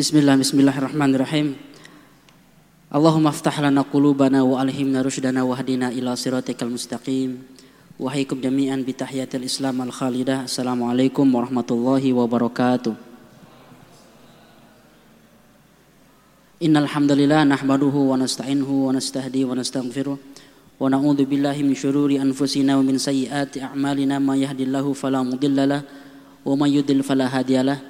Bismillah, bismillahirrahmanirrahim. Allahumma aftah lana qulubana wa alhimna rushdana wa hadina ila siratikal mustaqim. Wahaikum jami'an bi tahiyatil Islam al khalidah. Assalamualaikum warahmatullahi wabarakatuh. Innal hamdalillah nahmaduhu wa nasta'inuhu wa nastahdi wa nastaghfiruh wa na'udzu billahi min syururi anfusina wa min sayyiati a'malina may yahdihillahu fala mudhillalah wa may yudlil fala hadiyalah.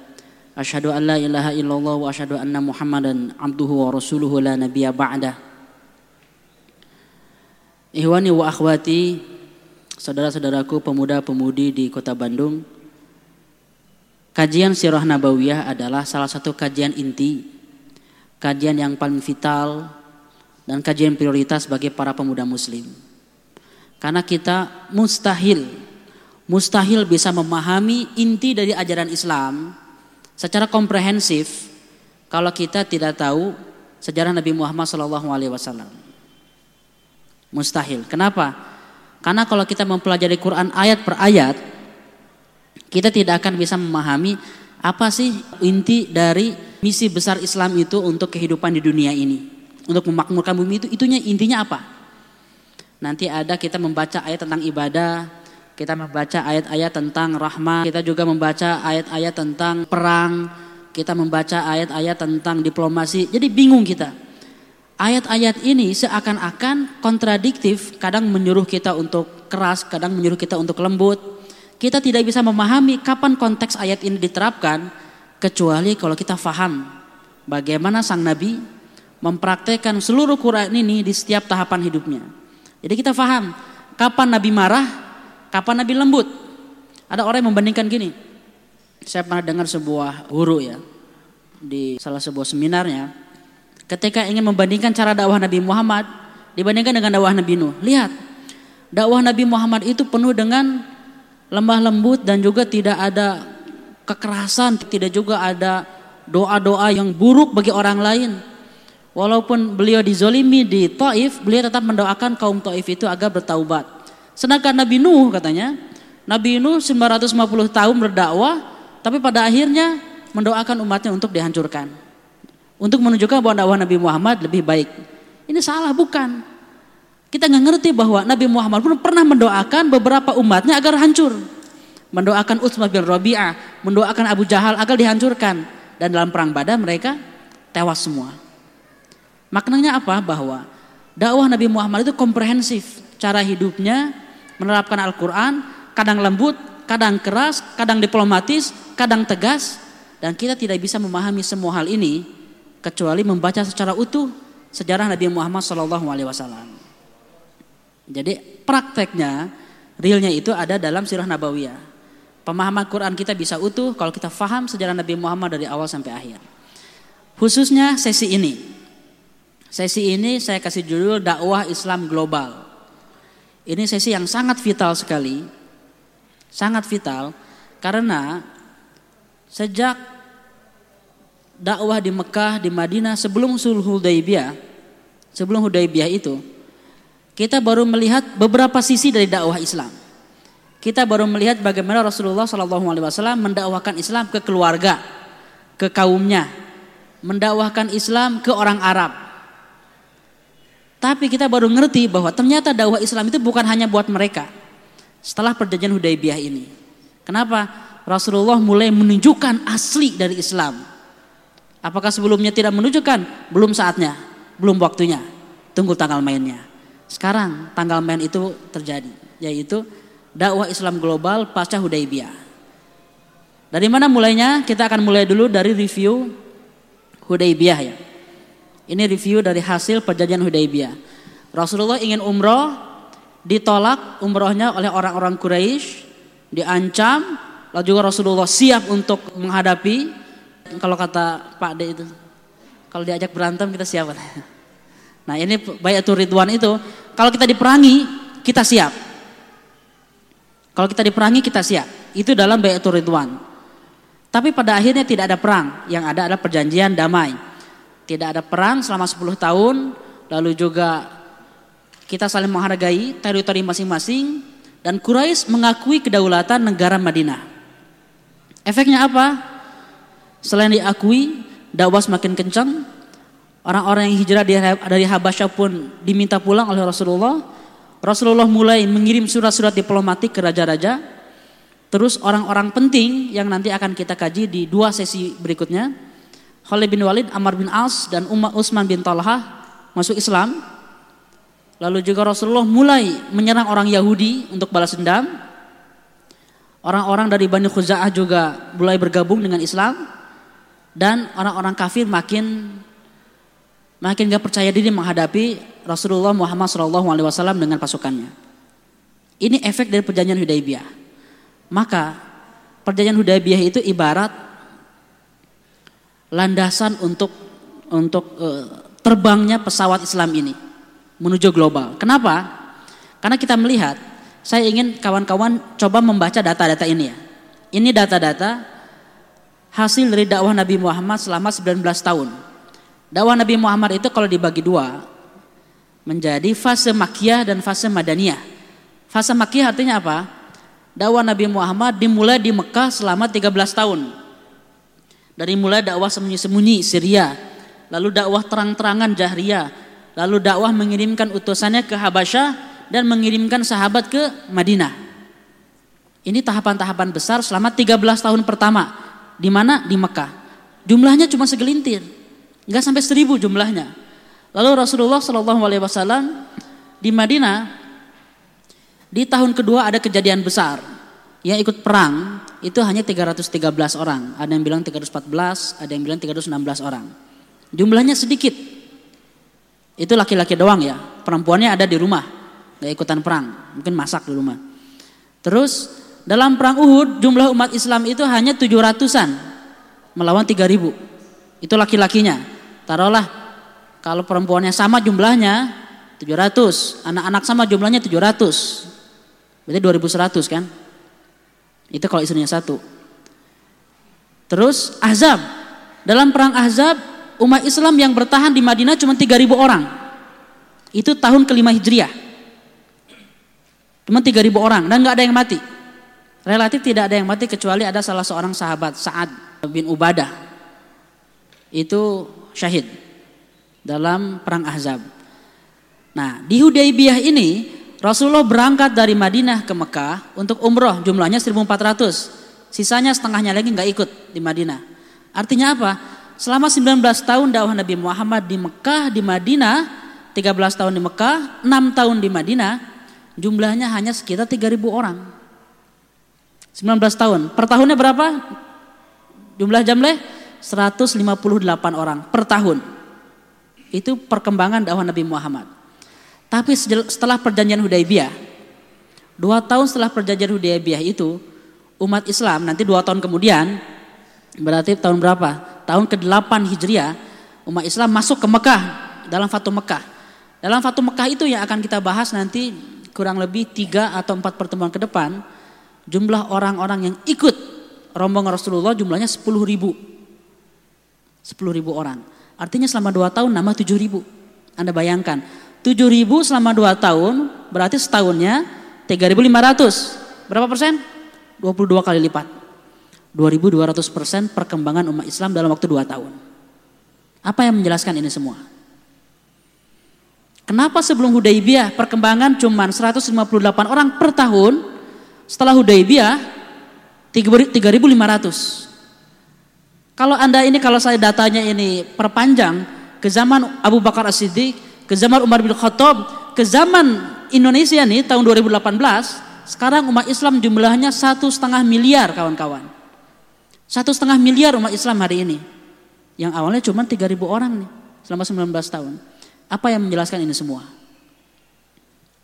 Asyhadu an la ilaha illallah wa asyhadu anna Muhammadan abduhu wa rasuluhu la nabiyya ba'da. Ihwani wa akhwati, saudara-saudaraku pemuda-pemudi di Kota Bandung. Kajian Sirah Nabawiyah adalah salah satu kajian inti, kajian yang paling vital dan kajian prioritas bagi para pemuda muslim. Karena kita mustahil mustahil bisa memahami inti dari ajaran Islam secara komprehensif kalau kita tidak tahu sejarah Nabi Muhammad SAW. Mustahil. Kenapa? Karena kalau kita mempelajari Quran ayat per ayat, kita tidak akan bisa memahami apa sih inti dari misi besar Islam itu untuk kehidupan di dunia ini. Untuk memakmurkan bumi itu, itunya intinya apa? Nanti ada kita membaca ayat tentang ibadah, kita membaca ayat-ayat tentang rahmat, kita juga membaca ayat-ayat tentang perang, kita membaca ayat-ayat tentang diplomasi. Jadi bingung kita. Ayat-ayat ini seakan-akan kontradiktif, kadang menyuruh kita untuk keras, kadang menyuruh kita untuk lembut. Kita tidak bisa memahami kapan konteks ayat ini diterapkan kecuali kalau kita faham bagaimana sang nabi mempraktekkan seluruh Quran ini di setiap tahapan hidupnya. Jadi kita faham kapan nabi marah, kapan nabi lembut. Ada orang yang membandingkan gini. Saya pernah dengar sebuah guru ya di salah sebuah seminarnya ketika ingin membandingkan cara dakwah Nabi Muhammad dibandingkan dengan dakwah Nabi Nuh. Lihat, dakwah Nabi Muhammad itu penuh dengan lemah lembut dan juga tidak ada kekerasan, tidak juga ada doa-doa yang buruk bagi orang lain. Walaupun beliau dizolimi di Taif, beliau tetap mendoakan kaum Taif itu agar bertaubat. Sedangkan Nabi Nuh katanya, Nabi Nuh 950 tahun berdakwah, tapi pada akhirnya mendoakan umatnya untuk dihancurkan. Untuk menunjukkan bahwa dakwah Nabi Muhammad lebih baik. Ini salah bukan? Kita nggak ngerti bahwa Nabi Muhammad pun pernah mendoakan beberapa umatnya agar hancur. Mendoakan Utsmah bin Rabi'ah, mendoakan Abu Jahal agar dihancurkan. Dan dalam perang Badar mereka tewas semua. Maknanya apa? Bahwa dakwah Nabi Muhammad itu komprehensif. Cara hidupnya menerapkan Al-Quran, kadang lembut, kadang keras, kadang diplomatis, kadang tegas. Dan kita tidak bisa memahami semua hal ini kecuali membaca secara utuh sejarah Nabi Muhammad SAW. Jadi prakteknya, realnya itu ada dalam sirah nabawiyah. Pemahaman Quran kita bisa utuh kalau kita faham sejarah Nabi Muhammad dari awal sampai akhir. Khususnya sesi ini. Sesi ini saya kasih judul dakwah Islam global. Ini sesi yang sangat vital sekali. Sangat vital karena sejak dakwah di Mekah, di Madinah sebelum Sulh Hudaybiyah, sebelum Hudaybiyah itu, kita baru melihat beberapa sisi dari dakwah Islam. Kita baru melihat bagaimana Rasulullah SAW mendakwahkan Islam ke keluarga, ke kaumnya, mendakwahkan Islam ke orang Arab. Tapi kita baru ngerti bahwa ternyata dakwah Islam itu bukan hanya buat mereka. Setelah perjanjian Hudaybiyah ini. Kenapa? Rasulullah mulai menunjukkan asli dari Islam Apakah sebelumnya tidak menunjukkan? Belum saatnya, belum waktunya. Tunggu tanggal mainnya. Sekarang tanggal main itu terjadi, yaitu dakwah Islam global pasca Hudaybiyah. Dari mana mulainya? Kita akan mulai dulu dari review Hudaybiyah ya. Ini review dari hasil perjanjian Hudaybiyah. Rasulullah ingin umroh, ditolak umrohnya oleh orang-orang Quraisy, diancam, lalu juga Rasulullah siap untuk menghadapi kalau kata Pak D itu, kalau diajak berantem kita siap. Nah ini bayatul ridwan itu, kalau kita diperangi kita siap. Kalau kita diperangi kita siap. Itu dalam bayatul ridwan. Tapi pada akhirnya tidak ada perang, yang ada adalah perjanjian damai. Tidak ada perang selama 10 tahun, lalu juga kita saling menghargai teritori masing-masing dan Quraisy mengakui kedaulatan negara Madinah. Efeknya apa? Selain diakui, dakwah semakin kencang. Orang-orang yang hijrah dari Habasyah pun diminta pulang oleh Rasulullah. Rasulullah mulai mengirim surat-surat diplomatik ke raja-raja. Terus orang-orang penting yang nanti akan kita kaji di dua sesi berikutnya. Khalid bin Walid, Amr bin As, dan Umar Utsman bin Talha masuk Islam. Lalu juga Rasulullah mulai menyerang orang Yahudi untuk balas dendam. Orang-orang dari Bani Khuza'ah juga mulai bergabung dengan Islam dan orang-orang kafir makin makin gak percaya diri menghadapi Rasulullah Muhammad SAW dengan pasukannya. Ini efek dari perjanjian Hudaybiyah. Maka perjanjian Hudaybiyah itu ibarat landasan untuk untuk uh, terbangnya pesawat Islam ini menuju global. Kenapa? Karena kita melihat saya ingin kawan-kawan coba membaca data-data ini ya. Ini data-data hasil dari dakwah Nabi Muhammad selama 19 tahun. Dakwah Nabi Muhammad itu kalau dibagi dua menjadi fase Makkiyah dan fase Madaniyah. Fase Makkiyah artinya apa? Dakwah Nabi Muhammad dimulai di Mekah selama 13 tahun. Dari mulai dakwah sembunyi-sembunyi Syria, lalu dakwah terang-terangan Jahriyah, lalu dakwah mengirimkan utusannya ke Habasyah dan mengirimkan sahabat ke Madinah. Ini tahapan-tahapan besar selama 13 tahun pertama. Di mana? Di Mekah. Jumlahnya cuma segelintir. Enggak sampai seribu jumlahnya. Lalu Rasulullah Shallallahu Alaihi Wasallam di Madinah di tahun kedua ada kejadian besar yang ikut perang itu hanya 313 orang. Ada yang bilang 314, ada yang bilang 316 orang. Jumlahnya sedikit. Itu laki-laki doang ya. Perempuannya ada di rumah nggak ikutan perang, mungkin masak di rumah. Terus dalam perang Uhud jumlah umat Islam itu hanya 700-an melawan 3000. Itu laki-lakinya. Taruhlah kalau perempuannya sama jumlahnya 700, anak-anak sama jumlahnya 700. Berarti 2100 kan? Itu kalau istrinya satu. Terus Ahzab. Dalam perang Ahzab umat Islam yang bertahan di Madinah cuma 3000 orang. Itu tahun kelima Hijriah. Cuma 3000 orang dan nggak ada yang mati. Relatif tidak ada yang mati kecuali ada salah seorang sahabat Sa'ad bin Ubadah. Itu syahid dalam perang Ahzab. Nah, di Hudaybiyah ini Rasulullah berangkat dari Madinah ke Mekah untuk umroh jumlahnya 1400. Sisanya setengahnya lagi nggak ikut di Madinah. Artinya apa? Selama 19 tahun dakwah Nabi Muhammad di Mekah, di Madinah, 13 tahun di Mekah, 6 tahun di Madinah, jumlahnya hanya sekitar 3000 orang. 19 tahun. Per tahunnya berapa? Jumlah jamleh 158 orang per tahun. Itu perkembangan dakwah Nabi Muhammad. Tapi setelah perjanjian Hudaybiyah, dua tahun setelah perjanjian Hudaybiyah itu, umat Islam nanti dua tahun kemudian, berarti tahun berapa? Tahun ke-8 Hijriah, umat Islam masuk ke Mekah dalam Fatu Mekah. Dalam Fatu Mekah itu yang akan kita bahas nanti kurang lebih tiga atau empat pertemuan ke depan jumlah orang-orang yang ikut rombongan Rasulullah jumlahnya sepuluh ribu sepuluh ribu orang artinya selama dua tahun nambah tujuh ribu anda bayangkan tujuh ribu selama dua tahun berarti setahunnya tiga ribu lima ratus. Berapa persen? 22 kali lipat. 2200 persen perkembangan umat Islam dalam waktu dua tahun. Apa yang menjelaskan ini semua? Kenapa sebelum Hudaybiyah perkembangan cuma 158 orang per tahun, setelah Hudaybiyah 3.500. Kalau Anda ini kalau saya datanya ini perpanjang ke zaman Abu Bakar As-Siddiq, ke zaman Umar bin Khattab, ke zaman Indonesia nih tahun 2018, sekarang umat Islam jumlahnya satu setengah miliar kawan-kawan. Satu setengah miliar umat Islam hari ini. Yang awalnya cuma 3.000 orang nih selama 19 tahun. Apa yang menjelaskan ini semua?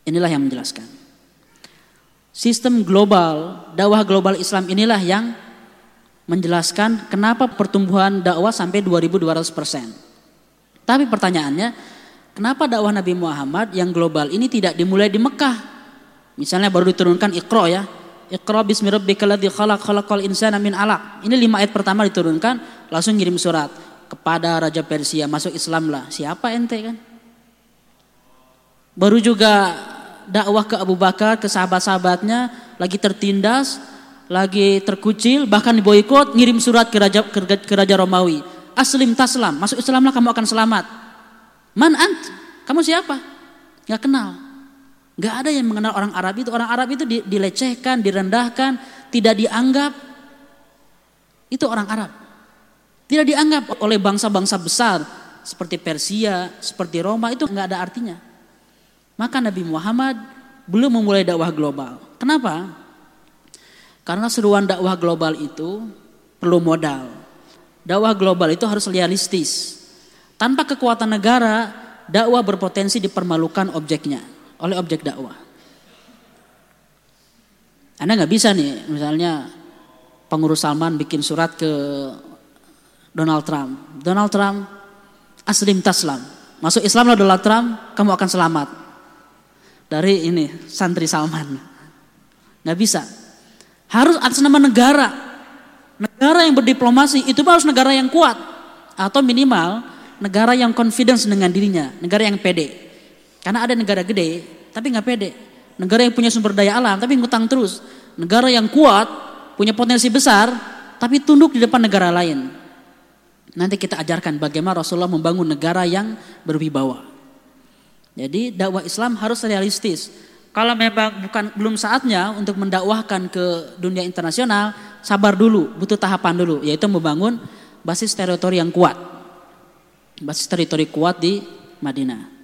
Inilah yang menjelaskan. Sistem global, dakwah global Islam inilah yang menjelaskan kenapa pertumbuhan dakwah sampai 2200 persen. Tapi pertanyaannya, kenapa dakwah Nabi Muhammad yang global ini tidak dimulai di Mekah? Misalnya baru diturunkan Iqra ya. Iqra bismi rabbikal ladzi khalaq khalaqal insana min alaq. Ini lima ayat pertama diturunkan, langsung ngirim surat kepada Raja Persia, masuk Islam lah. Siapa ente kan? Baru juga dakwah ke Abu Bakar, ke sahabat-sahabatnya lagi tertindas, lagi terkucil, bahkan diboikot, ngirim surat ke raja ke, ke raja Romawi. aslim taslam, masuk Islamlah kamu akan selamat. Man ant? Kamu siapa? Gak kenal. Gak ada yang mengenal orang Arab itu. Orang Arab itu dilecehkan, direndahkan, tidak dianggap. Itu orang Arab. Tidak dianggap oleh bangsa-bangsa besar seperti Persia, seperti Roma itu nggak ada artinya. Maka Nabi Muhammad belum memulai dakwah global. Kenapa? Karena seruan dakwah global itu perlu modal. Dakwah global itu harus realistis. Tanpa kekuatan negara, dakwah berpotensi dipermalukan objeknya oleh objek dakwah. Anda nggak bisa nih, misalnya pengurus Salman bikin surat ke Donald Trump. Donald Trump, aslim taslam. Masuk Islam lah Donald Trump, kamu akan selamat. Dari ini, santri Salman. Nggak bisa. Harus atas nama negara. Negara yang berdiplomasi, itu harus negara yang kuat. Atau minimal, negara yang confidence dengan dirinya. Negara yang pede. Karena ada negara gede, tapi nggak pede. Negara yang punya sumber daya alam, tapi ngutang terus. Negara yang kuat, punya potensi besar, tapi tunduk di depan negara lain. Nanti kita ajarkan bagaimana Rasulullah membangun negara yang berwibawa. Jadi dakwah Islam harus realistis. Kalau memang bukan belum saatnya untuk mendakwahkan ke dunia internasional, sabar dulu, butuh tahapan dulu, yaitu membangun basis teritori yang kuat. Basis teritori kuat di Madinah.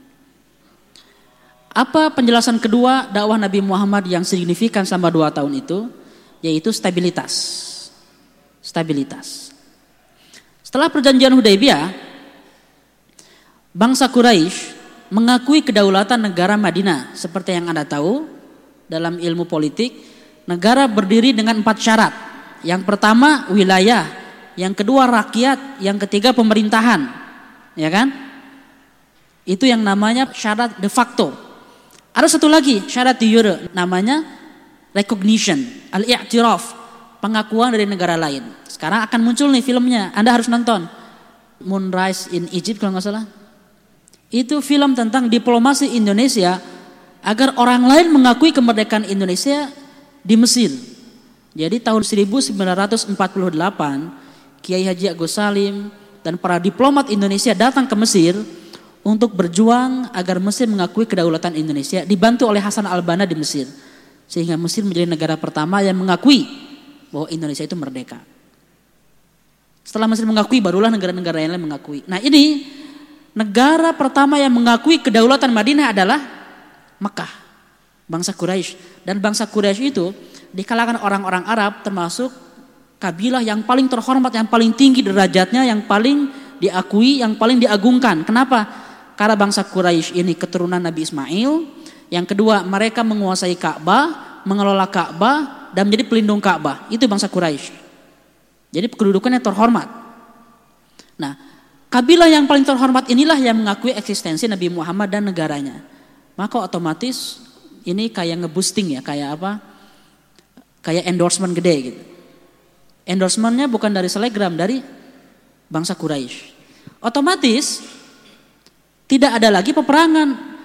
Apa penjelasan kedua dakwah Nabi Muhammad yang signifikan selama dua tahun itu? Yaitu stabilitas. Stabilitas. Setelah perjanjian Hudaybiyah, bangsa Quraisy mengakui kedaulatan negara Madinah. Seperti yang Anda tahu, dalam ilmu politik, negara berdiri dengan empat syarat. Yang pertama wilayah, yang kedua rakyat, yang ketiga pemerintahan. Ya kan? Itu yang namanya syarat de facto. Ada satu lagi syarat di namanya recognition, al-i'tiraf, pengakuan dari negara lain. Sekarang akan muncul nih filmnya, Anda harus nonton. Moonrise in Egypt kalau nggak salah. Itu film tentang diplomasi Indonesia agar orang lain mengakui kemerdekaan Indonesia di Mesir. Jadi tahun 1948 Kiai Haji Agus Salim dan para diplomat Indonesia datang ke Mesir untuk berjuang agar Mesir mengakui kedaulatan Indonesia dibantu oleh Hasan Al-Banna di Mesir. Sehingga Mesir menjadi negara pertama yang mengakui bahwa Indonesia itu merdeka. Setelah Mesir mengakui, barulah negara-negara yang lain mengakui. Nah ini negara pertama yang mengakui kedaulatan Madinah adalah Mekah, bangsa Quraisy. Dan bangsa Quraisy itu di kalangan orang-orang Arab termasuk kabilah yang paling terhormat, yang paling tinggi derajatnya, yang paling diakui, yang paling diagungkan. Kenapa? Karena bangsa Quraisy ini keturunan Nabi Ismail. Yang kedua, mereka menguasai Ka'bah, mengelola Ka'bah dan menjadi pelindung Ka'bah. Itu bangsa Quraisy. Jadi kedudukannya terhormat. Nah, kabilah yang paling terhormat inilah yang mengakui eksistensi Nabi Muhammad dan negaranya. Maka otomatis ini kayak ngeboosting ya, kayak apa? Kayak endorsement gede gitu. Endorsementnya bukan dari selegram, dari bangsa Quraisy. Otomatis tidak ada lagi peperangan.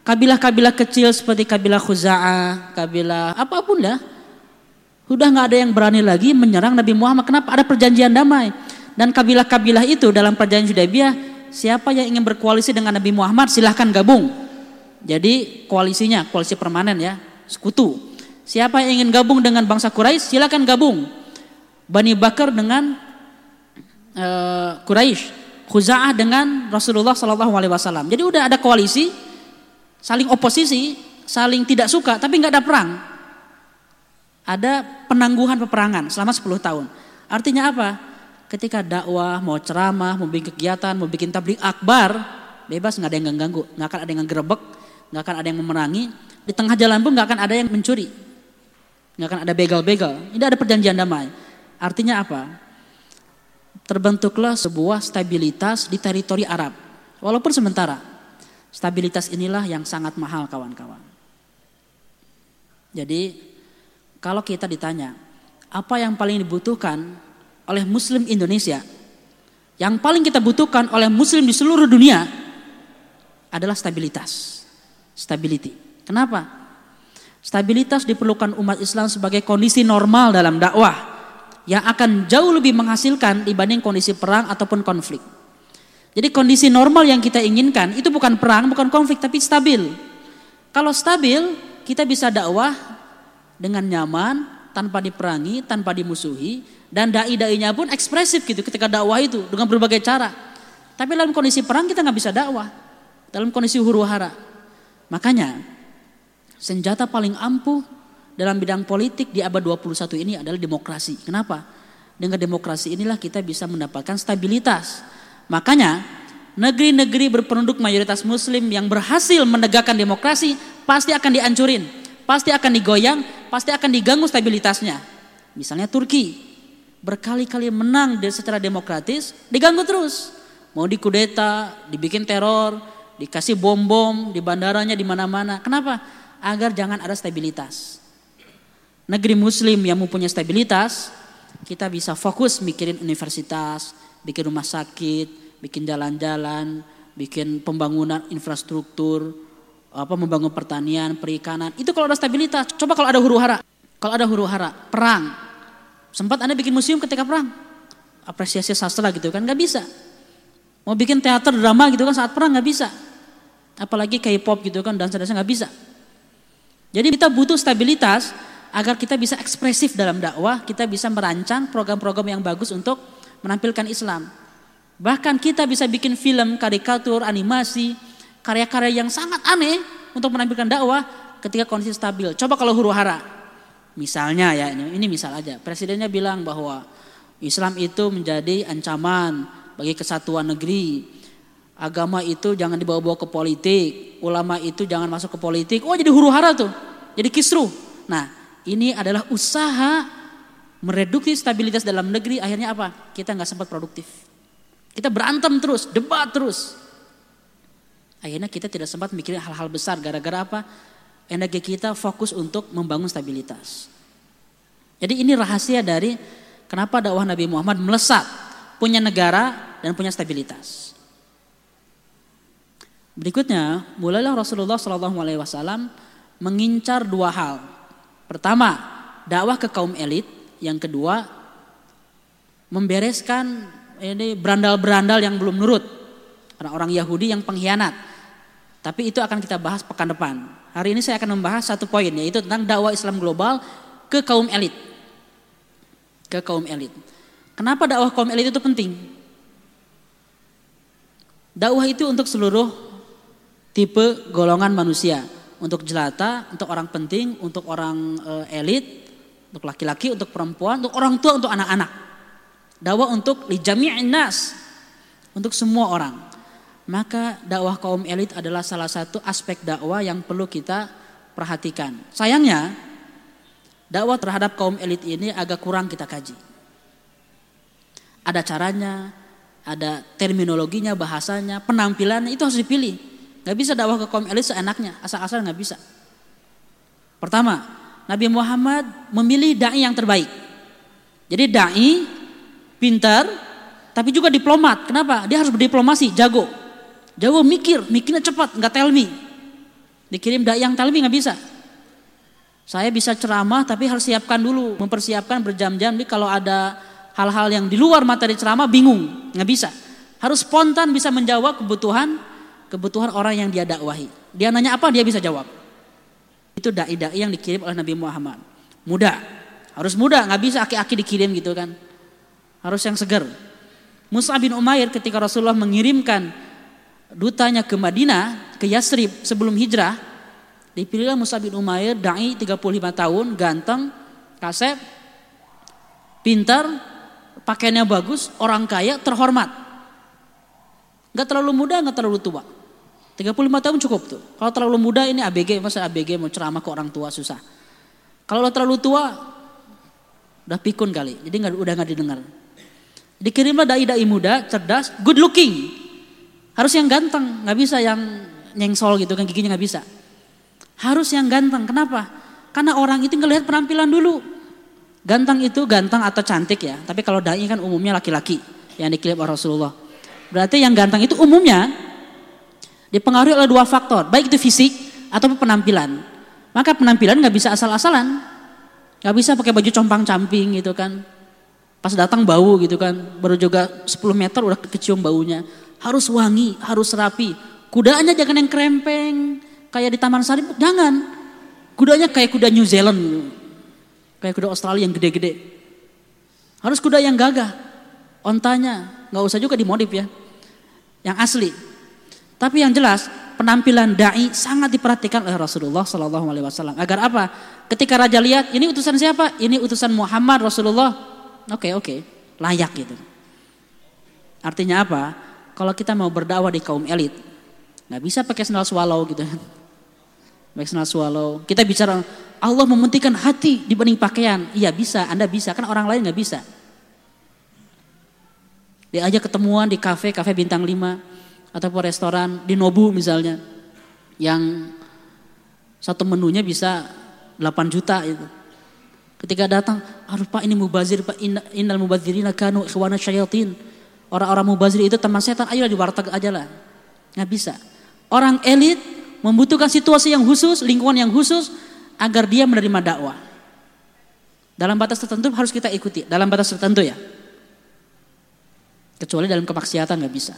Kabilah-kabilah kecil seperti kabilah Khuza'ah, kabilah apa pun dah sudah nggak ada yang berani lagi menyerang Nabi Muhammad. Kenapa? Ada perjanjian damai. Dan kabilah-kabilah itu dalam perjanjian Hudaybiyah, siapa yang ingin berkoalisi dengan Nabi Muhammad silahkan gabung. Jadi koalisinya, koalisi permanen ya, sekutu. Siapa yang ingin gabung dengan bangsa Quraisy silahkan gabung. Bani Bakar dengan uh, Quraisy, Khuza'ah dengan Rasulullah Sallallahu Alaihi Wasallam. Jadi udah ada koalisi, saling oposisi, saling tidak suka, tapi nggak ada perang ada penangguhan peperangan selama 10 tahun. Artinya apa? Ketika dakwah, mau ceramah, mau bikin kegiatan, mau bikin tablik akbar, bebas nggak ada yang ganggu, nggak akan ada yang gerebek, nggak akan ada yang memerangi. Di tengah jalan pun nggak akan ada yang mencuri, nggak akan ada begal-begal. Ini ada perjanjian damai. Artinya apa? Terbentuklah sebuah stabilitas di teritori Arab, walaupun sementara. Stabilitas inilah yang sangat mahal kawan-kawan. Jadi kalau kita ditanya, apa yang paling dibutuhkan oleh muslim Indonesia? Yang paling kita butuhkan oleh muslim di seluruh dunia adalah stabilitas. Stability. Kenapa? Stabilitas diperlukan umat Islam sebagai kondisi normal dalam dakwah yang akan jauh lebih menghasilkan dibanding kondisi perang ataupun konflik. Jadi kondisi normal yang kita inginkan itu bukan perang, bukan konflik, tapi stabil. Kalau stabil, kita bisa dakwah dengan nyaman, tanpa diperangi, tanpa dimusuhi, dan dai-dainya pun ekspresif gitu ketika dakwah itu dengan berbagai cara. Tapi dalam kondisi perang kita nggak bisa dakwah, dalam kondisi huru hara. Makanya senjata paling ampuh dalam bidang politik di abad 21 ini adalah demokrasi. Kenapa? Dengan demokrasi inilah kita bisa mendapatkan stabilitas Makanya negeri-negeri berpenduduk mayoritas muslim yang berhasil menegakkan demokrasi pasti akan dihancurin, pasti akan digoyang, pasti akan diganggu stabilitasnya. Misalnya Turki berkali-kali menang secara demokratis, diganggu terus. Mau dikudeta, dibikin teror, dikasih bom-bom di bandaranya di mana-mana. Kenapa? Agar jangan ada stabilitas. Negeri muslim yang mempunyai stabilitas, kita bisa fokus mikirin universitas, bikin rumah sakit, bikin jalan-jalan, bikin pembangunan infrastruktur, apa membangun pertanian, perikanan. Itu kalau ada stabilitas. Coba kalau ada huru hara. Kalau ada huru hara, perang. Sempat Anda bikin museum ketika perang. Apresiasi sastra gitu kan nggak bisa. Mau bikin teater drama gitu kan saat perang nggak bisa. Apalagi K-pop gitu kan dan dansa nggak bisa. Jadi kita butuh stabilitas agar kita bisa ekspresif dalam dakwah, kita bisa merancang program-program yang bagus untuk menampilkan Islam. Bahkan kita bisa bikin film, karikatur, animasi, karya-karya yang sangat aneh untuk menampilkan dakwah ketika kondisi stabil. Coba kalau huru hara. Misalnya ya, ini, ini misal aja. Presidennya bilang bahwa Islam itu menjadi ancaman bagi kesatuan negeri. Agama itu jangan dibawa-bawa ke politik. Ulama itu jangan masuk ke politik. Oh jadi huru hara tuh. Jadi kisruh. Nah ini adalah usaha mereduksi stabilitas dalam negeri akhirnya apa? Kita nggak sempat produktif. Kita berantem terus, debat terus. Akhirnya kita tidak sempat mikirin hal-hal besar gara-gara apa? Energi kita fokus untuk membangun stabilitas. Jadi ini rahasia dari kenapa dakwah Nabi Muhammad melesat, punya negara dan punya stabilitas. Berikutnya, mulailah Rasulullah SAW mengincar dua hal. Pertama, dakwah ke kaum elit yang kedua, membereskan ini berandal-berandal yang belum nurut. Orang-orang Yahudi yang pengkhianat. Tapi itu akan kita bahas pekan depan. Hari ini saya akan membahas satu poin yaitu tentang dakwah Islam global ke kaum elit. Ke kaum elit. Kenapa dakwah kaum elit itu penting? Dakwah itu untuk seluruh tipe golongan manusia. Untuk jelata, untuk orang penting, untuk orang eh, elit, untuk laki-laki, untuk perempuan, untuk orang tua, untuk anak-anak. Dakwah untuk lijami'in nas, untuk semua orang. Maka dakwah kaum elit adalah salah satu aspek dakwah yang perlu kita perhatikan. Sayangnya, dakwah terhadap kaum elit ini agak kurang kita kaji. Ada caranya, ada terminologinya, bahasanya, penampilannya itu harus dipilih. Gak bisa dakwah ke kaum elit seenaknya, asal-asal gak bisa. Pertama, Nabi Muhammad memilih dai yang terbaik. Jadi dai pintar tapi juga diplomat. Kenapa? Dia harus berdiplomasi, jago. Jago mikir, mikirnya cepat, nggak tell me. Dikirim dai yang tell me nggak bisa. Saya bisa ceramah tapi harus siapkan dulu, mempersiapkan berjam-jam. Jadi kalau ada hal-hal yang di luar materi ceramah bingung, nggak bisa. Harus spontan bisa menjawab kebutuhan kebutuhan orang yang dia dakwahi. Dia nanya apa dia bisa jawab. Itu dai-dai yang dikirim oleh Nabi Muhammad. Muda, harus muda, nggak bisa aki-aki dikirim gitu kan. Harus yang segar. Musa bin Umair ketika Rasulullah mengirimkan dutanya ke Madinah, ke Yasrib sebelum hijrah, dipilihlah Musa bin Umair, dai 35 tahun, ganteng, kasep, pintar, pakaiannya bagus, orang kaya, terhormat. Gak terlalu muda, gak terlalu tua. 35 tahun cukup tuh. Kalau terlalu muda ini ABG, masa ABG mau ceramah ke orang tua susah. Kalau terlalu tua, udah pikun kali, jadi nggak udah nggak didengar. Dikirimlah dai-dai muda, cerdas, good looking. Harus yang ganteng, nggak bisa yang nyengsol gitu kan giginya nggak bisa. Harus yang ganteng. Kenapa? Karena orang itu ngelihat penampilan dulu. Ganteng itu ganteng atau cantik ya. Tapi kalau dai kan umumnya laki-laki yang dikirim oleh Rasulullah. Berarti yang ganteng itu umumnya Dipengaruhi oleh dua faktor, baik itu fisik atau penampilan. Maka penampilan nggak bisa asal-asalan, nggak bisa pakai baju compang-camping gitu kan. Pas datang bau gitu kan, baru juga 10 meter udah kecium baunya. Harus wangi, harus rapi. Kudanya jangan yang krempeng, kayak di Taman Sari, jangan. Kudanya kayak kuda New Zealand, kayak kuda Australia yang gede-gede. Harus kuda yang gagah, ontanya, nggak usah juga dimodif ya, yang asli. Tapi yang jelas penampilan dai sangat diperhatikan oleh Rasulullah Shallallahu Alaihi Wasallam. Agar apa? Ketika raja lihat ini utusan siapa? Ini utusan Muhammad Rasulullah. Oke okay, oke, okay. layak gitu. Artinya apa? Kalau kita mau berdakwah di kaum elit, nggak bisa pakai sandal swallow gitu. Pakai sandal swallow. Kita bicara Allah mementingkan hati dibanding pakaian. Iya bisa, Anda bisa. Kan orang lain nggak bisa. Dia aja ketemuan di kafe, kafe bintang 5 ataupun restoran di Nobu misalnya yang satu menunya bisa 8 juta itu. Ketika datang, aduh Pak ini mubazir Pak innal mubazirina kanu ikhwana syayatin. Orang-orang mubazir itu teman setan, ayolah di warteg aja lah. Nggak bisa. Orang elit membutuhkan situasi yang khusus, lingkungan yang khusus agar dia menerima dakwah. Dalam batas tertentu harus kita ikuti, dalam batas tertentu ya. Kecuali dalam kemaksiatan nggak bisa.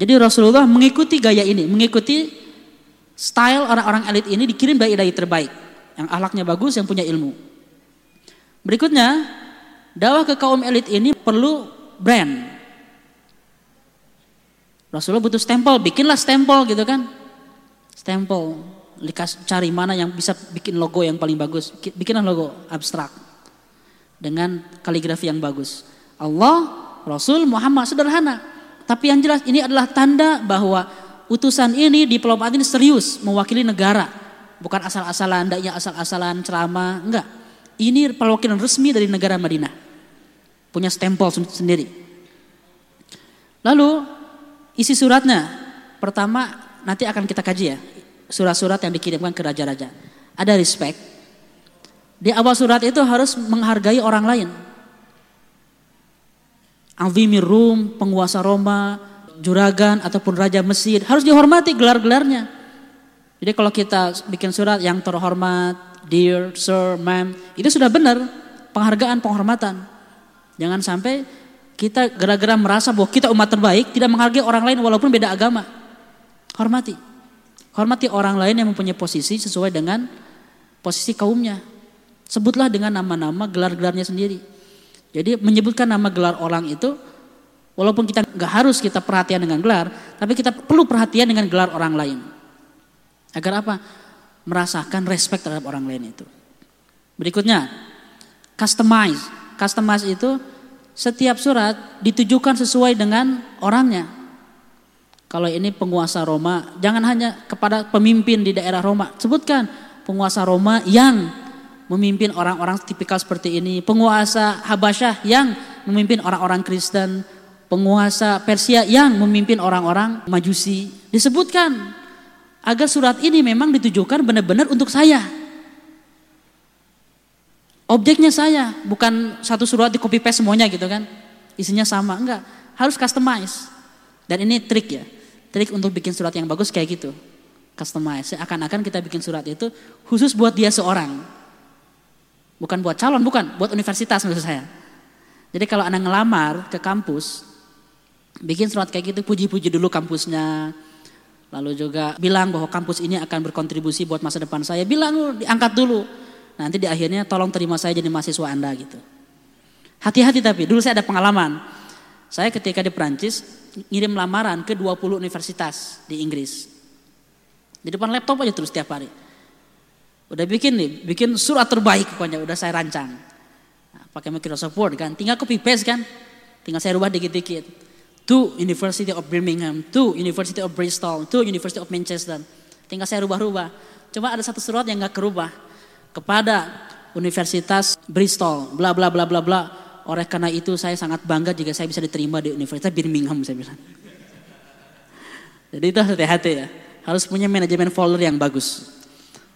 Jadi Rasulullah mengikuti gaya ini, mengikuti style orang-orang elit ini dikirim dari dai terbaik, yang ahlaknya bagus, yang punya ilmu. Berikutnya, dakwah ke kaum elit ini perlu brand. Rasulullah butuh stempel, bikinlah stempel gitu kan. Stempel, cari mana yang bisa bikin logo yang paling bagus. Bikinlah logo abstrak dengan kaligrafi yang bagus. Allah, Rasul, Muhammad sederhana. Tapi yang jelas ini adalah tanda bahwa utusan ini diplomat ini serius mewakili negara. Bukan asal-asalan, ya asal-asalan ceramah, enggak. Ini perwakilan resmi dari negara Madinah. Punya stempel sendiri. Lalu isi suratnya, pertama nanti akan kita kaji ya. Surat-surat yang dikirimkan ke raja-raja. Ada respect. Di awal surat itu harus menghargai orang lain. Azimir Rum, penguasa Roma, juragan ataupun raja Mesir harus dihormati gelar-gelarnya. Jadi kalau kita bikin surat yang terhormat, dear, sir, ma'am, itu sudah benar penghargaan, penghormatan. Jangan sampai kita gara-gara merasa bahwa kita umat terbaik tidak menghargai orang lain walaupun beda agama. Hormati. Hormati orang lain yang mempunyai posisi sesuai dengan posisi kaumnya. Sebutlah dengan nama-nama gelar-gelarnya sendiri. Jadi menyebutkan nama gelar orang itu walaupun kita nggak harus kita perhatian dengan gelar, tapi kita perlu perhatian dengan gelar orang lain. Agar apa? Merasakan respect terhadap orang lain itu. Berikutnya, customize. Customize itu setiap surat ditujukan sesuai dengan orangnya. Kalau ini penguasa Roma, jangan hanya kepada pemimpin di daerah Roma. Sebutkan penguasa Roma yang memimpin orang-orang tipikal seperti ini, penguasa Habasyah yang memimpin orang-orang Kristen, penguasa Persia yang memimpin orang-orang Majusi. Disebutkan agar surat ini memang ditujukan benar-benar untuk saya. Objeknya saya, bukan satu surat di copy paste semuanya gitu kan. Isinya sama, enggak. Harus customize. Dan ini trik ya. Trik untuk bikin surat yang bagus kayak gitu. Customize. Seakan-akan kita bikin surat itu khusus buat dia seorang Bukan buat calon, bukan, buat universitas maksud saya. Jadi kalau Anda ngelamar ke kampus, bikin surat kayak gitu, puji-puji dulu kampusnya. Lalu juga bilang bahwa kampus ini akan berkontribusi buat masa depan saya. Bilang diangkat dulu. Nanti di akhirnya tolong terima saya jadi mahasiswa Anda gitu. Hati-hati tapi, dulu saya ada pengalaman. Saya ketika di Perancis ngirim lamaran ke 20 universitas di Inggris. Di depan laptop aja terus tiap hari. Udah bikin nih, bikin surat terbaik pokoknya udah saya rancang. Nah, pakai Microsoft Word kan, tinggal copy paste kan. Tinggal saya rubah dikit-dikit. To University of Birmingham, to University of Bristol, to University of Manchester. Tinggal saya rubah-rubah. Cuma ada satu surat yang nggak kerubah. Kepada Universitas Bristol, bla bla bla bla bla. Oleh karena itu saya sangat bangga jika saya bisa diterima di Universitas Birmingham saya bilang. Jadi itu hati-hati ya. Harus punya manajemen folder yang bagus.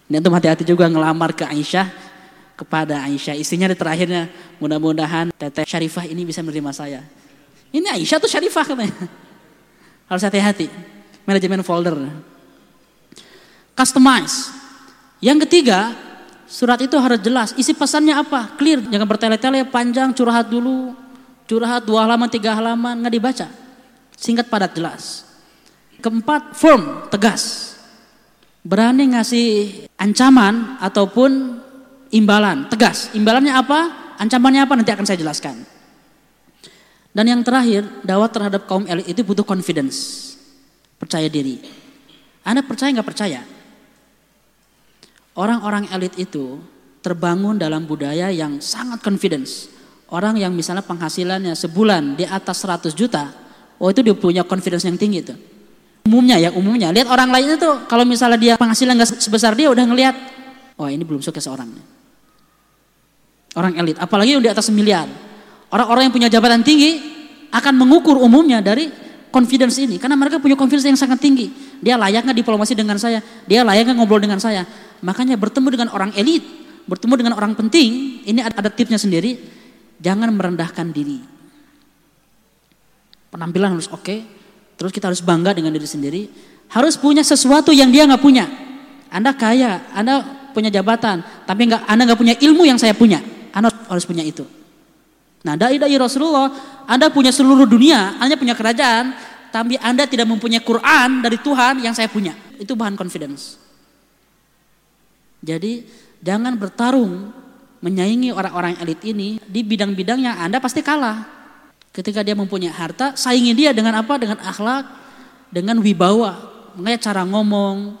Ini untuk hati-hati juga ngelamar ke Aisyah kepada Aisyah. Istrinya di terakhirnya mudah-mudahan Teteh Syarifah ini bisa menerima saya. Ini Aisyah tuh Syarifah katanya. Harus hati-hati. Manajemen folder. Customize. Yang ketiga, Surat itu harus jelas. Isi pesannya apa? Clear. Jangan bertele-tele panjang curhat dulu. Curhat dua halaman, tiga halaman. Nggak dibaca. Singkat, padat, jelas. Keempat, firm, tegas. Berani ngasih ancaman ataupun imbalan. Tegas. Imbalannya apa? Ancamannya apa? Nanti akan saya jelaskan. Dan yang terakhir, dakwah terhadap kaum elit itu butuh confidence. Percaya diri. Anda percaya nggak percaya? Orang-orang elit itu terbangun dalam budaya yang sangat confidence. Orang yang misalnya penghasilannya sebulan di atas 100 juta, oh itu dia punya confidence yang tinggi itu. Umumnya ya, umumnya. Lihat orang lain itu kalau misalnya dia penghasilan nggak sebesar dia udah ngelihat, oh ini belum sukses orangnya. Orang elit, apalagi yang di atas miliar. Orang-orang yang punya jabatan tinggi akan mengukur umumnya dari confidence ini karena mereka punya confidence yang sangat tinggi. Dia layak nggak diplomasi dengan saya? Dia layak nggak ngobrol dengan saya? Makanya bertemu dengan orang elit, bertemu dengan orang penting, ini ada, tipsnya sendiri. Jangan merendahkan diri. Penampilan harus oke, okay, terus kita harus bangga dengan diri sendiri. Harus punya sesuatu yang dia nggak punya. Anda kaya, Anda punya jabatan, tapi nggak Anda nggak punya ilmu yang saya punya. Anda harus punya itu. Nah, dai-dai Rasulullah, Anda punya seluruh dunia, Anda punya kerajaan, tapi Anda tidak mempunyai Quran dari Tuhan yang saya punya. Itu bahan confidence. Jadi, jangan bertarung menyaingi orang-orang elit ini di bidang-bidang yang Anda pasti kalah. Ketika dia mempunyai harta, saingi dia dengan apa? Dengan akhlak, dengan wibawa. Makanya cara ngomong,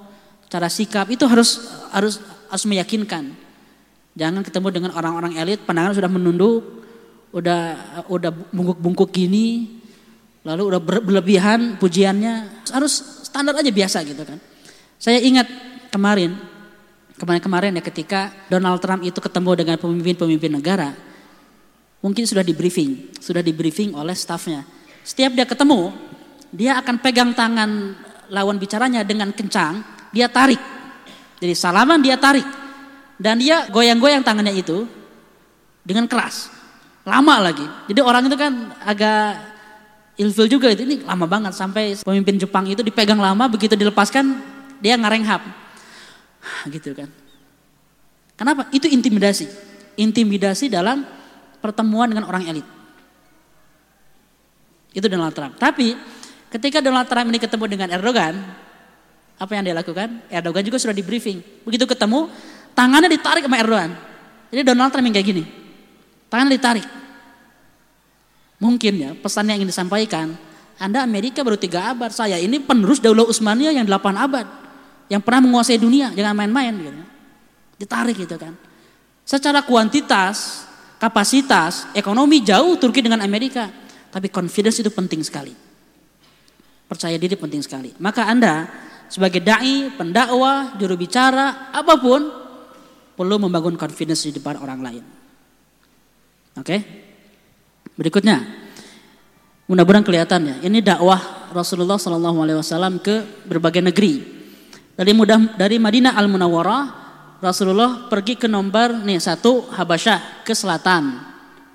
cara sikap itu harus harus harus meyakinkan. Jangan ketemu dengan orang-orang elit, pandangan sudah menunduk, udah udah bungkuk-bungkuk gini, lalu udah berlebihan pujiannya, harus standar aja biasa gitu kan. Saya ingat kemarin, kemarin-kemarin ya ketika Donald Trump itu ketemu dengan pemimpin-pemimpin negara, mungkin sudah di briefing, sudah di briefing oleh stafnya. Setiap dia ketemu, dia akan pegang tangan lawan bicaranya dengan kencang, dia tarik. Jadi salaman dia tarik. Dan dia goyang-goyang tangannya itu dengan keras. Lama lagi. Jadi orang itu kan agak ilfil juga itu. Ini lama banget sampai pemimpin Jepang itu dipegang lama begitu dilepaskan dia ngarenghap. Gitu kan. Kenapa? Itu intimidasi. Intimidasi dalam pertemuan dengan orang elit. Itu Donald Trump. Tapi ketika Donald Trump ini ketemu dengan Erdogan, apa yang dia lakukan? Erdogan juga sudah di briefing. Begitu ketemu, tangannya ditarik sama Erdogan. Jadi Donald Trump yang kayak gini. Tangan ditarik. Mungkin ya pesan yang ingin disampaikan. Anda Amerika baru tiga abad. Saya ini penerus Daulah Utsmaniyah yang delapan abad. Yang pernah menguasai dunia. Jangan main-main gitu. Ditarik gitu kan. Secara kuantitas, kapasitas, ekonomi jauh Turki dengan Amerika. Tapi confidence itu penting sekali. Percaya diri penting sekali. Maka Anda sebagai dai, pendakwah, juru bicara, apa pun perlu membangun confidence di depan orang lain. Oke. Berikutnya. Mudah-mudahan kelihatan ya. Ini dakwah Rasulullah Shallallahu alaihi wasallam ke berbagai negeri. Dari mudah dari Madinah Al Munawwarah Rasulullah pergi ke nomor nih satu Habasyah ke selatan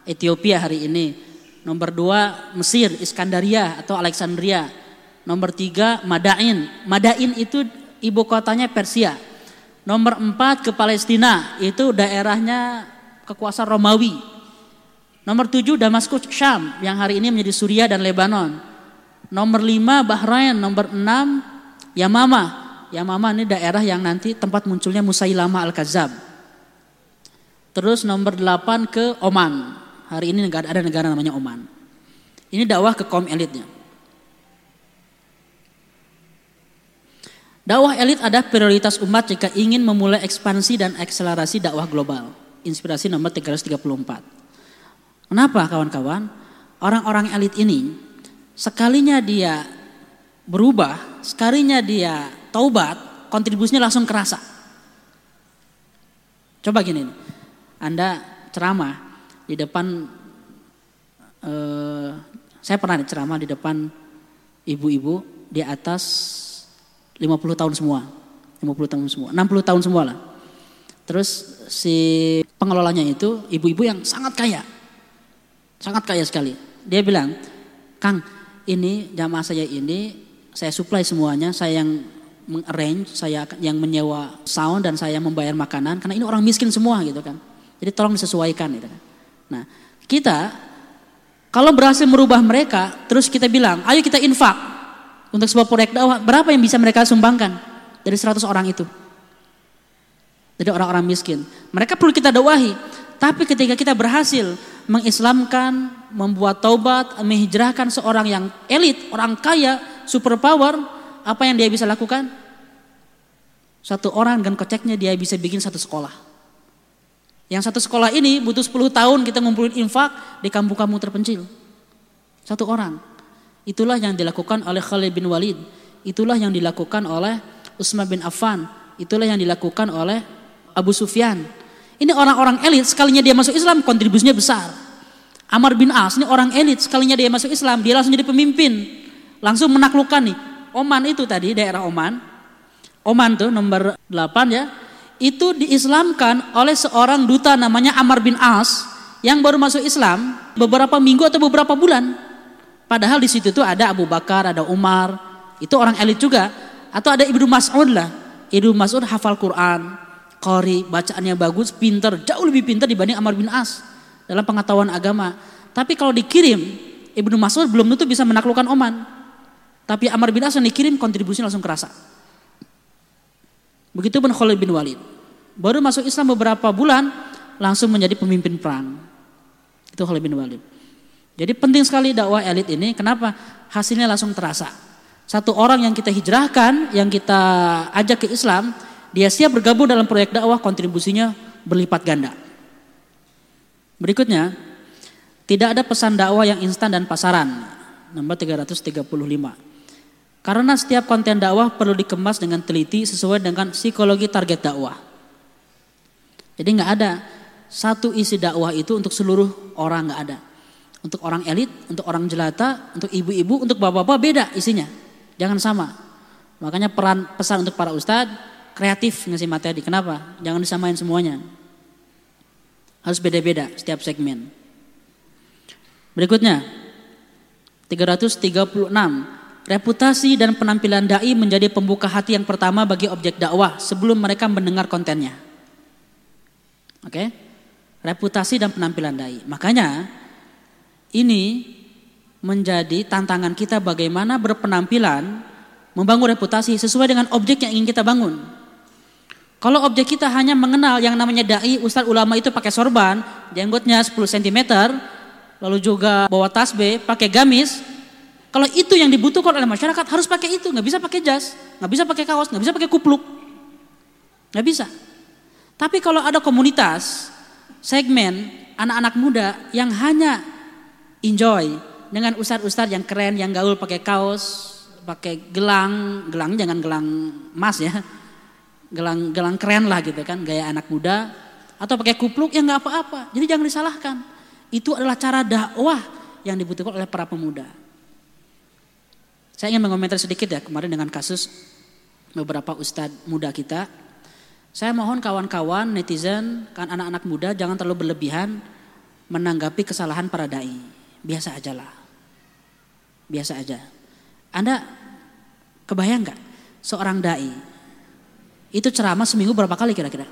Ethiopia hari ini. Nomor dua Mesir Iskandaria atau Alexandria. Nomor tiga Madain. Madain itu ibu kotanya Persia. Nomor empat ke Palestina itu daerahnya kekuasaan Romawi Nomor tujuh Damaskus Syam yang hari ini menjadi Suriah dan Lebanon. Nomor lima Bahrain, nomor enam Yamama. Yamama ini daerah yang nanti tempat munculnya Musailama Al-Kazab. Terus nomor delapan ke Oman. Hari ini negara ada negara namanya Oman. Ini dakwah ke kaum elitnya. Dakwah elit ada prioritas umat jika ingin memulai ekspansi dan akselerasi dakwah global. Inspirasi nomor 334. Kenapa kawan-kawan? Orang-orang elit ini sekalinya dia berubah, sekalinya dia taubat, kontribusinya langsung kerasa. Coba gini, Anda ceramah di depan, eh, saya pernah ceramah di depan ibu-ibu di atas 50 tahun semua, 50 tahun semua, 60 tahun semua lah. Terus si pengelolanya itu ibu-ibu yang sangat kaya, Sangat kaya sekali. Dia bilang, Kang, ini jamaah saya ini saya supply semuanya, saya yang mengarrange, saya yang menyewa sound dan saya membayar makanan karena ini orang miskin semua gitu kan. Jadi tolong disesuaikan gitu kan. Nah, kita kalau berhasil merubah mereka, terus kita bilang, ayo kita infak untuk sebuah proyek dakwah, berapa yang bisa mereka sumbangkan dari 100 orang itu? Jadi orang-orang miskin. Mereka perlu kita dakwahi. Tapi ketika kita berhasil mengislamkan, membuat taubat, menghijrahkan seorang yang elit, orang kaya, super power, apa yang dia bisa lakukan? Satu orang dengan koceknya dia bisa bikin satu sekolah. Yang satu sekolah ini butuh 10 tahun kita ngumpulin infak di kampung-kampung terpencil. Satu orang. Itulah yang dilakukan oleh Khalid bin Walid. Itulah yang dilakukan oleh Utsman bin Affan. Itulah yang dilakukan oleh Abu Sufyan ini orang-orang elit, sekalinya dia masuk Islam kontribusinya besar. Amar bin As ini orang elit, sekalinya dia masuk Islam, dia langsung jadi pemimpin. Langsung menaklukkan nih. Oman itu tadi, daerah Oman. Oman tuh nomor 8 ya. Itu diislamkan oleh seorang duta namanya Amar bin As yang baru masuk Islam beberapa minggu atau beberapa bulan. Padahal di situ tuh ada Abu Bakar, ada Umar, itu orang elit juga. Atau ada Ibnu Mas'ud lah. Ibnu Mas'ud hafal Quran, Qori, bacaannya bagus, pinter, jauh lebih pinter dibanding Amr bin As dalam pengetahuan agama. Tapi kalau dikirim, Ibnu Mas'ud belum tentu bisa menaklukkan Oman. Tapi Amr bin As yang dikirim kontribusinya langsung kerasa. Begitu pun Khalid bin Walid. Baru masuk Islam beberapa bulan langsung menjadi pemimpin perang. Itu Khalid bin Walid. Jadi penting sekali dakwah elit ini. Kenapa? Hasilnya langsung terasa. Satu orang yang kita hijrahkan, yang kita ajak ke Islam, dia siap bergabung dalam proyek dakwah, kontribusinya berlipat ganda. Berikutnya, tidak ada pesan dakwah yang instan dan pasaran. Nomor 335. Karena setiap konten dakwah perlu dikemas dengan teliti sesuai dengan psikologi target dakwah. Jadi nggak ada satu isi dakwah itu untuk seluruh orang nggak ada. Untuk orang elit, untuk orang jelata, untuk ibu-ibu, untuk bapak-bapak beda isinya. Jangan sama. Makanya peran pesan untuk para ustadz kreatif ngasih materi. Kenapa? Jangan disamain semuanya. Harus beda-beda setiap segmen. Berikutnya, 336. Reputasi dan penampilan dai menjadi pembuka hati yang pertama bagi objek dakwah sebelum mereka mendengar kontennya. Oke? Reputasi dan penampilan dai. Makanya ini menjadi tantangan kita bagaimana berpenampilan membangun reputasi sesuai dengan objek yang ingin kita bangun. Kalau objek kita hanya mengenal yang namanya dai, ustaz ulama itu pakai sorban, jenggotnya 10 cm, lalu juga bawa tasbih, pakai gamis. Kalau itu yang dibutuhkan oleh masyarakat harus pakai itu, nggak bisa pakai jas, nggak bisa pakai kaos, nggak bisa pakai kupluk, nggak bisa. Tapi kalau ada komunitas, segmen anak-anak muda yang hanya enjoy dengan ustadz-ustadz yang keren, yang gaul pakai kaos, pakai gelang, gelang jangan gelang emas ya, gelang gelang keren lah gitu kan gaya anak muda atau pakai kupluk ya nggak apa-apa. Jadi jangan disalahkan. Itu adalah cara dakwah yang dibutuhkan oleh para pemuda saya ingin mengomentar sedikit ya kemarin dengan kasus beberapa ustadz muda kita saya mohon kawan-kawan netizen kan anak-anak muda jangan terlalu berlebihan menanggapi kesalahan para dai biasa aja lah biasa aja anda kebayang nggak seorang dai itu ceramah seminggu berapa kali kira-kira?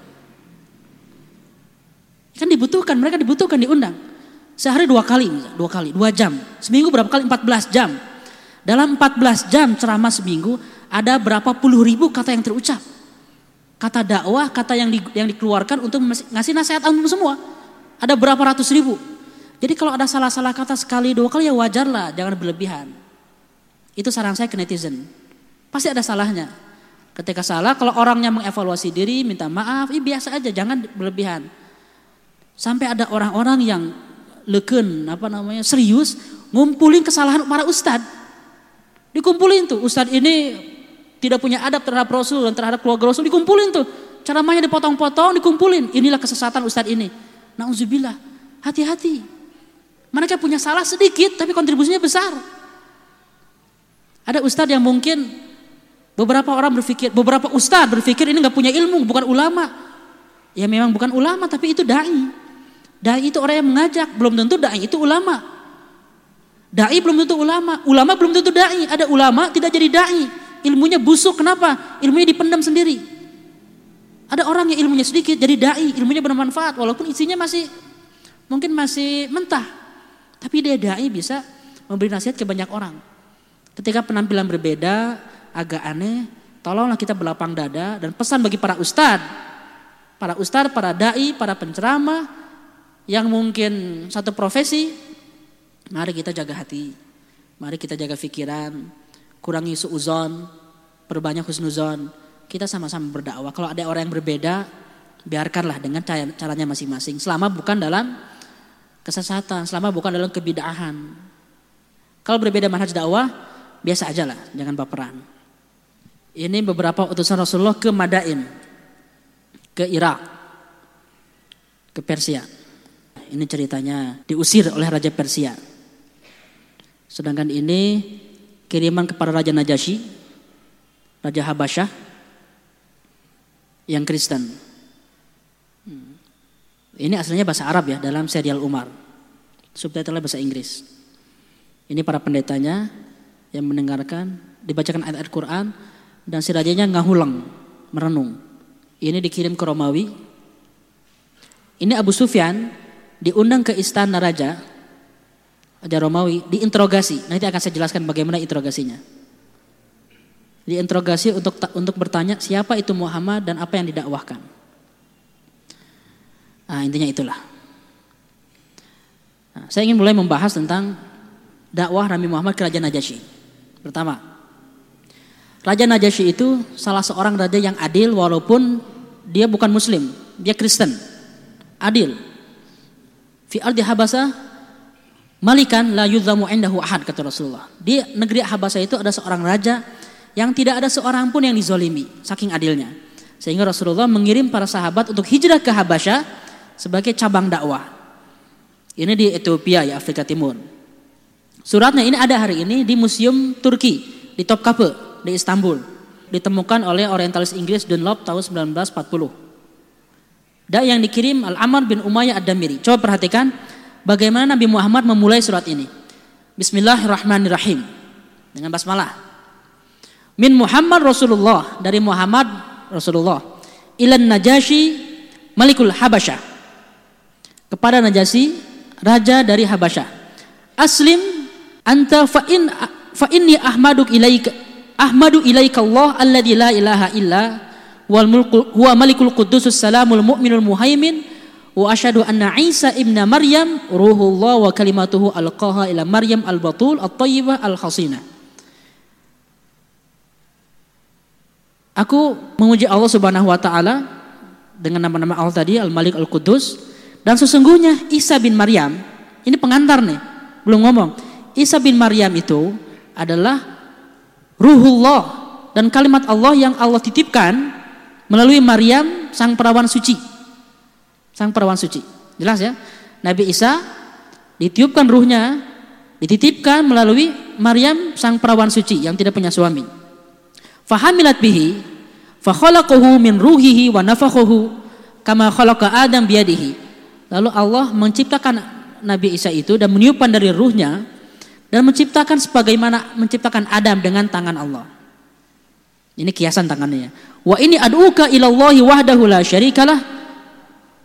Kan dibutuhkan, mereka dibutuhkan diundang. Sehari dua kali, dua kali, dua jam. Seminggu berapa kali? 14 jam. Dalam 14 jam ceramah seminggu ada berapa puluh ribu kata yang terucap. Kata dakwah, kata yang di, yang dikeluarkan untuk ngasih nasihat umum semua. Ada berapa ratus ribu. Jadi kalau ada salah-salah kata sekali dua kali ya wajar lah, jangan berlebihan. Itu saran saya ke netizen. Pasti ada salahnya. Ketika salah, kalau orangnya mengevaluasi diri, minta maaf, ya biasa aja, jangan berlebihan. Sampai ada orang-orang yang leken, apa namanya, serius, ngumpulin kesalahan para ustad. Dikumpulin tuh, ustad ini tidak punya adab terhadap Rasul dan terhadap keluarga Rasul, dikumpulin tuh. Cara mainnya dipotong-potong, dikumpulin. Inilah kesesatan ustad ini. Nauzubillah, hati-hati. Mereka punya salah sedikit, tapi kontribusinya besar. Ada ustad yang mungkin Beberapa orang berpikir, beberapa ustadz berpikir ini nggak punya ilmu, bukan ulama. Ya memang bukan ulama, tapi itu dai. Dai itu orang yang mengajak, belum tentu dai itu ulama. Dai belum tentu ulama, ulama belum tentu dai. Ada ulama tidak jadi dai. ilmunya busuk. Kenapa? Ilmunya dipendam sendiri. Ada orang yang ilmunya sedikit jadi dai, ilmunya bermanfaat walaupun isinya masih mungkin masih mentah. Tapi dia dai bisa memberi nasihat ke banyak orang. Ketika penampilan berbeda, agak aneh, tolonglah kita berlapang dada dan pesan bagi para ustadz, para ustadz, para dai, para penceramah yang mungkin satu profesi, mari kita jaga hati, mari kita jaga pikiran, kurangi suuzon, perbanyak husnuzon. Kita sama-sama berdakwah. Kalau ada orang yang berbeda, biarkanlah dengan caranya masing-masing. Selama bukan dalam kesesatan, selama bukan dalam kebidahan. Kalau berbeda manhaj dakwah, biasa aja lah, jangan baperan. Ini beberapa utusan Rasulullah ke Madain, ke Irak, ke Persia. Ini ceritanya diusir oleh Raja Persia. Sedangkan ini kiriman kepada Raja Najasyi, Raja Habasyah yang Kristen. Hmm. Ini aslinya bahasa Arab ya dalam serial Umar. Subtitlenya bahasa Inggris. Ini para pendetanya yang mendengarkan, dibacakan ayat-ayat Quran dan si rajanya ngahulang, merenung. Ini dikirim ke Romawi. Ini Abu Sufyan diundang ke istana raja Raja Romawi diinterogasi. Nanti akan saya jelaskan bagaimana interogasinya. Diinterogasi untuk untuk bertanya siapa itu Muhammad dan apa yang didakwahkan. Nah, intinya itulah. Nah, saya ingin mulai membahas tentang dakwah Nabi Muhammad ke Raja Najasyi. Pertama, Raja Najasyi itu salah seorang raja yang adil walaupun dia bukan muslim, dia Kristen. Adil. Fi ardi Habasa Malikan la yudzamu indahu ahad kata Rasulullah. Di negeri Habasa itu ada seorang raja yang tidak ada seorang pun yang dizolimi saking adilnya. Sehingga Rasulullah mengirim para sahabat untuk hijrah ke Habasya sebagai cabang dakwah. Ini di Ethiopia ya Afrika Timur. Suratnya ini ada hari ini di Museum Turki di Topkapi di Istanbul. Ditemukan oleh orientalis Inggris Dunlop tahun 1940. Dan yang dikirim Al-Amr bin Umayyah Ad-Damiri. Coba perhatikan bagaimana Nabi Muhammad memulai surat ini. Bismillahirrahmanirrahim. Dengan basmalah. Min Muhammad Rasulullah dari Muhammad Rasulullah ilan Najasyi Malikul Habasyah kepada Najasyi raja dari Habasyah aslim anta fa in fa inni ahmaduk ilaika ahmadu ilaika Allah alladzi la ilaha illa wal mulku huwa malikul qudusus salamul mu'minul muhaimin wa asyhadu anna Isa ibna Maryam ruhullah wa kalimatuhu alqaha ila Maryam al-batul at-tayyibah. Aku memuji Allah Subhanahu wa taala dengan nama-nama Allah tadi Al-Malik Al-Qudus dan sesungguhnya Isa bin Maryam ini pengantar nih, belum ngomong. Isa bin Maryam itu adalah ruhullah dan kalimat Allah yang Allah titipkan melalui Maryam sang perawan suci sang perawan suci. Jelas ya? Nabi Isa ditiupkan ruhnya, dititipkan melalui Maryam sang perawan suci yang tidak punya suami. Fahamilat bihi, fakhalaqahu min ruhihi wa nafakhahu kama khalaqa Adam biyadihi. Lalu Allah menciptakan Nabi Isa itu dan meniupkan dari ruhnya dan menciptakan sebagaimana menciptakan Adam dengan tangan Allah. Ini kiasan tangannya. Wa ini aduka ilallahi wahdahu la syarikalah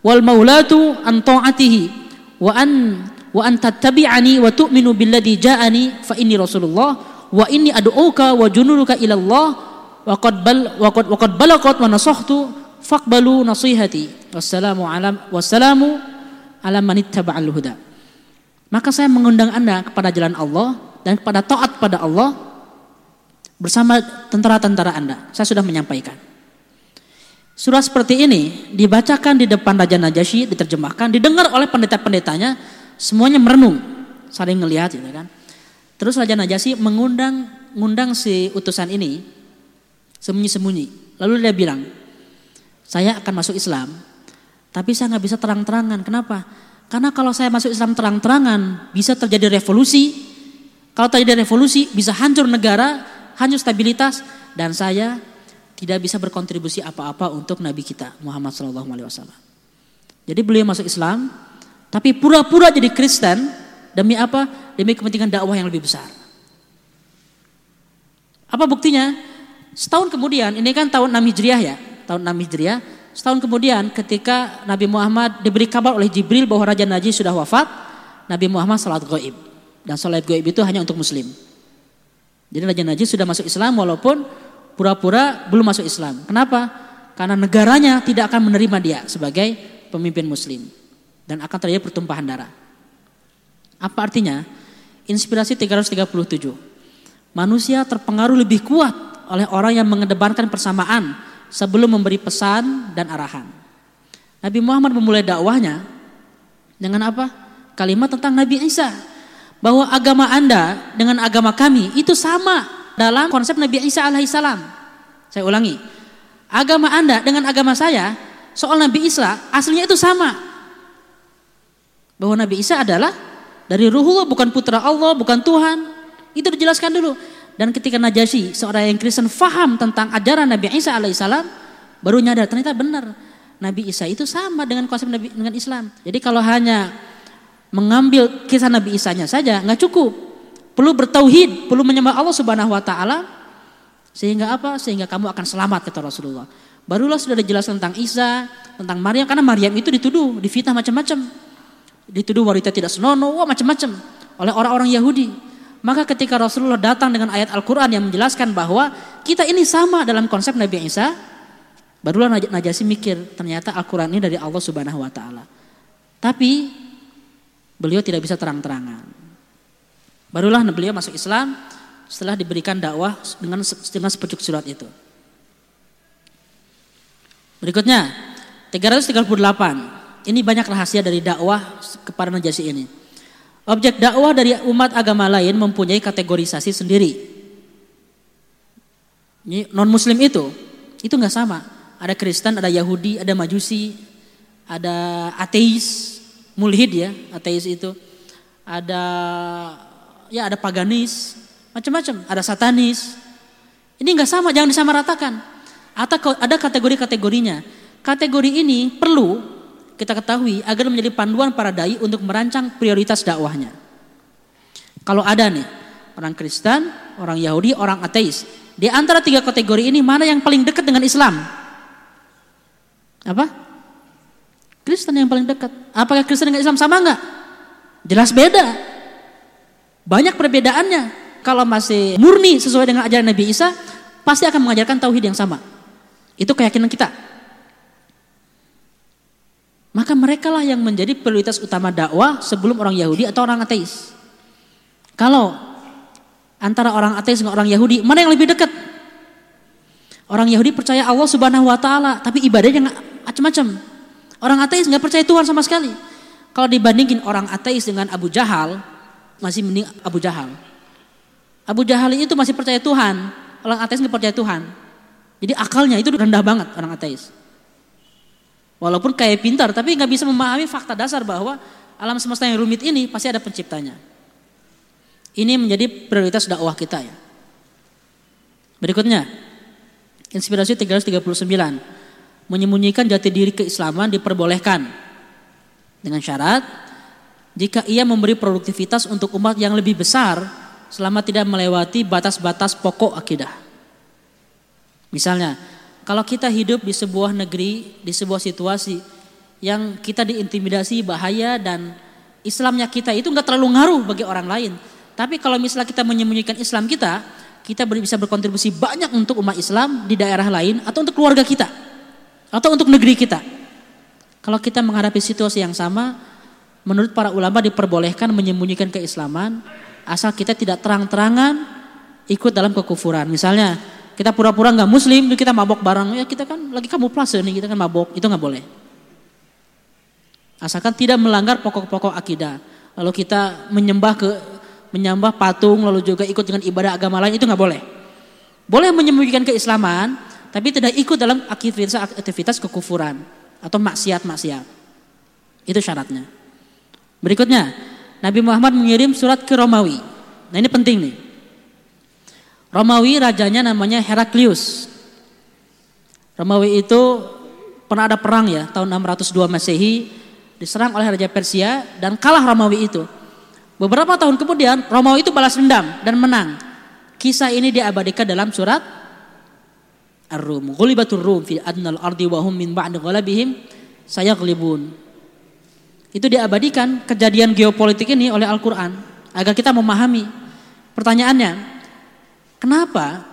wal maulatu an ta'atihi. Wa an wa an tattabi'ani wa tu'minu billadhi ja'ani fa inni rasulullah. Wa inni ad'uka wa junuruka ila Allah wa qad bal wa qad wa qad balaqat wa nasahtu faqbalu nasihati. Wassalamu alam wassalamu ala man ittaba'al huda. Maka saya mengundang Anda kepada jalan Allah dan kepada taat pada Allah bersama tentara-tentara Anda. Saya sudah menyampaikan. Surah seperti ini dibacakan di depan Raja Najasyi, diterjemahkan, didengar oleh pendeta-pendetanya, semuanya merenung, saling melihat gitu kan. Terus Raja Najasyi mengundang ngundang si utusan ini sembunyi-sembunyi. Lalu dia bilang, saya akan masuk Islam, tapi saya nggak bisa terang-terangan. Kenapa? Karena kalau saya masuk Islam terang-terangan, bisa terjadi revolusi. Kalau terjadi revolusi, bisa hancur negara, hancur stabilitas, dan saya tidak bisa berkontribusi apa-apa untuk Nabi kita Muhammad Shallallahu Alaihi Wasallam. Jadi beliau masuk Islam, tapi pura-pura jadi Kristen demi apa? Demi kepentingan dakwah yang lebih besar. Apa buktinya? Setahun kemudian, ini kan tahun 6 Hijriah ya, tahun 6 Hijriah. Setahun kemudian ketika Nabi Muhammad diberi kabar oleh Jibril bahwa Raja Najib sudah wafat, Nabi Muhammad salat gaib. Dan salat gaib itu hanya untuk muslim. Jadi Raja Najib sudah masuk Islam walaupun pura-pura belum masuk Islam. Kenapa? Karena negaranya tidak akan menerima dia sebagai pemimpin muslim. Dan akan terjadi pertumpahan darah. Apa artinya? Inspirasi 337. Manusia terpengaruh lebih kuat oleh orang yang mengedepankan persamaan sebelum memberi pesan dan arahan. Nabi Muhammad memulai dakwahnya dengan apa? Kalimat tentang Nabi Isa. Bahwa agama Anda dengan agama kami itu sama dalam konsep Nabi Isa alaihissalam. Saya ulangi. Agama Anda dengan agama saya soal Nabi Isa aslinya itu sama. Bahwa Nabi Isa adalah dari ruhullah bukan putra Allah, bukan Tuhan. Itu dijelaskan dulu. Dan ketika Najasyi, seorang yang Kristen faham tentang ajaran Nabi Isa alaihissalam, baru nyadar ternyata benar. Nabi Isa itu sama dengan konsep Nabi dengan Islam. Jadi kalau hanya mengambil kisah Nabi Isa-nya saja nggak cukup. Perlu bertauhid, perlu menyembah Allah Subhanahu wa taala sehingga apa? Sehingga kamu akan selamat kata Rasulullah. Barulah sudah dijelaskan tentang Isa, tentang Maryam karena Maryam itu dituduh, difitnah macam-macam. Dituduh wanita tidak senonoh, wah macam-macam oleh orang-orang Yahudi. Maka ketika Rasulullah datang dengan ayat Al-Quran yang menjelaskan bahwa kita ini sama dalam konsep Nabi Isa, barulah Najasi mikir ternyata Al-Quran ini dari Allah Subhanahu Wa Taala. Tapi beliau tidak bisa terang-terangan. Barulah beliau masuk Islam setelah diberikan dakwah dengan dengan sepucuk surat itu. Berikutnya 338. Ini banyak rahasia dari dakwah kepada Najasi ini. Objek dakwah dari umat agama lain mempunyai kategorisasi sendiri. Non Muslim itu, itu nggak sama. Ada Kristen, ada Yahudi, ada Majusi, ada ateis, mulhid ya, ateis itu. Ada ya ada paganis, macam-macam. Ada satanis. Ini nggak sama, jangan disamaratakan. Atau ada kategori-kategorinya. Kategori ini perlu kita ketahui agar menjadi panduan para dai untuk merancang prioritas dakwahnya. Kalau ada nih orang Kristen, orang Yahudi, orang ateis, di antara tiga kategori ini mana yang paling dekat dengan Islam? Apa? Kristen yang paling dekat. Apakah Kristen dengan Islam sama enggak? Jelas beda. Banyak perbedaannya. Kalau masih murni sesuai dengan ajaran Nabi Isa, pasti akan mengajarkan tauhid yang sama. Itu keyakinan kita. Maka mereka lah yang menjadi prioritas utama dakwah sebelum orang Yahudi atau orang ateis. Kalau antara orang ateis dengan orang Yahudi, mana yang lebih dekat? Orang Yahudi percaya Allah Subhanahu wa taala, tapi ibadahnya macam-macam. Orang ateis nggak percaya Tuhan sama sekali. Kalau dibandingin orang ateis dengan Abu Jahal, masih mending Abu Jahal. Abu Jahal itu masih percaya Tuhan, orang ateis nggak percaya Tuhan. Jadi akalnya itu rendah banget orang ateis. Walaupun kayak pintar, tapi nggak bisa memahami fakta dasar bahwa alam semesta yang rumit ini pasti ada penciptanya. Ini menjadi prioritas dakwah kita ya. Berikutnya, inspirasi 339. Menyembunyikan jati diri keislaman diperbolehkan dengan syarat jika ia memberi produktivitas untuk umat yang lebih besar selama tidak melewati batas-batas pokok akidah. Misalnya, kalau kita hidup di sebuah negeri, di sebuah situasi yang kita diintimidasi bahaya dan Islamnya kita itu nggak terlalu ngaruh bagi orang lain. Tapi kalau misalnya kita menyembunyikan Islam kita, kita bisa berkontribusi banyak untuk umat Islam di daerah lain atau untuk keluarga kita atau untuk negeri kita. Kalau kita menghadapi situasi yang sama, menurut para ulama diperbolehkan menyembunyikan keislaman asal kita tidak terang-terangan ikut dalam kekufuran. Misalnya kita pura-pura nggak muslim, kita mabok bareng, ya kita kan lagi kamu plus nih, kita kan mabok, itu nggak boleh. Asalkan tidak melanggar pokok-pokok akidah. Lalu kita menyembah ke menyembah patung, lalu juga ikut dengan ibadah agama lain, itu nggak boleh. Boleh menyembunyikan keislaman, tapi tidak ikut dalam aktivitas aktivitas kekufuran atau maksiat-maksiat. Itu syaratnya. Berikutnya, Nabi Muhammad mengirim surat ke Romawi. Nah ini penting nih. Romawi rajanya namanya Heraklius. Romawi itu pernah ada perang ya tahun 602 Masehi diserang oleh Raja Persia dan kalah Romawi itu. Beberapa tahun kemudian Romawi itu balas dendam dan menang. Kisah ini diabadikan dalam surat ar-rum. Ghulibatur rum fi adnal ardi wa hum min ba'di ghalabihim sayaglibun. Itu diabadikan kejadian geopolitik ini oleh Al-Qur'an agar kita memahami. Pertanyaannya, kenapa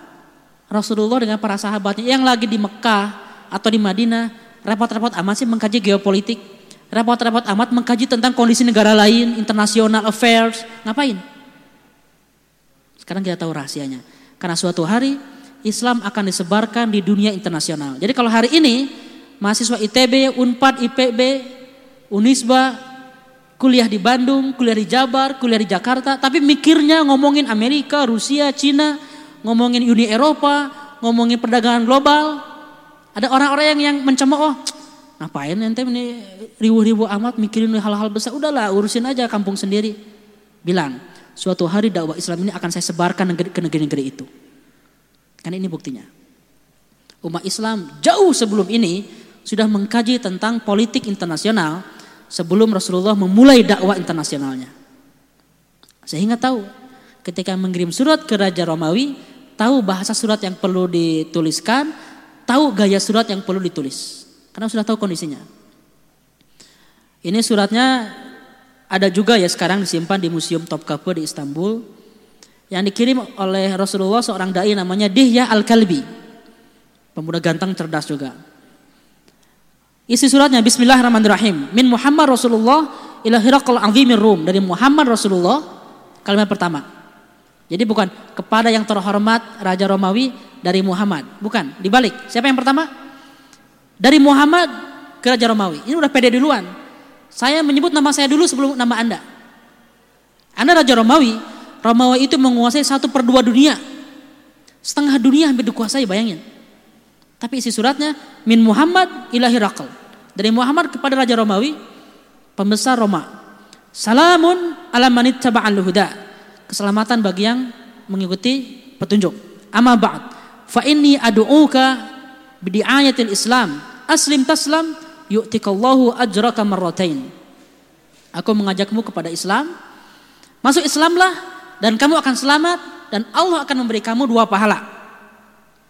Rasulullah dengan para sahabatnya yang lagi di Mekah atau di Madinah repot-repot amat sih mengkaji geopolitik, repot-repot amat mengkaji tentang kondisi negara lain, international affairs, ngapain? Sekarang kita tahu rahasianya. Karena suatu hari Islam akan disebarkan di dunia internasional. Jadi kalau hari ini mahasiswa ITB, Unpad, IPB, Unisba kuliah di Bandung, kuliah di Jabar, kuliah di Jakarta, tapi mikirnya ngomongin Amerika, Rusia, Cina, ngomongin Uni Eropa, ngomongin perdagangan global. Ada orang-orang yang, yang mencemooh, oh, ngapain ente ini ribu-ribu amat mikirin hal-hal besar. Udahlah urusin aja kampung sendiri. Bilang, suatu hari dakwah Islam ini akan saya sebarkan ke negeri-negeri itu. Karena ini buktinya. Umat Islam jauh sebelum ini sudah mengkaji tentang politik internasional sebelum Rasulullah memulai dakwah internasionalnya. Sehingga tahu ketika mengirim surat ke Raja Romawi, tahu bahasa surat yang perlu dituliskan, tahu gaya surat yang perlu ditulis. Karena sudah tahu kondisinya. Ini suratnya ada juga ya sekarang disimpan di Museum Topkapi di Istanbul. Yang dikirim oleh Rasulullah seorang dai namanya Dihya Al-Kalbi. Pemuda ganteng cerdas juga. Isi suratnya Bismillahirrahmanirrahim. Min Muhammad Rasulullah ila Hiraqal azimir Rum. Dari Muhammad Rasulullah kalimat pertama. Jadi bukan kepada yang terhormat Raja Romawi dari Muhammad. Bukan, dibalik. Siapa yang pertama? Dari Muhammad ke Raja Romawi. Ini udah pede duluan. Saya menyebut nama saya dulu sebelum nama Anda. Anda Raja Romawi, Romawi itu menguasai satu per dua dunia. Setengah dunia hampir dikuasai, bayangin. Tapi isi suratnya, Min Muhammad ilahi Raqal. Dari Muhammad kepada Raja Romawi, pembesar Roma. Salamun ala manit taba'al huda keselamatan bagi yang mengikuti petunjuk. Amma ba'd. Fa inni ad'uka bidiayatil Islam. Aslim taslam yu'tikallahu ajraka marratain. Aku mengajakmu kepada Islam. Masuk Islamlah dan kamu akan selamat dan Allah akan memberi kamu dua pahala.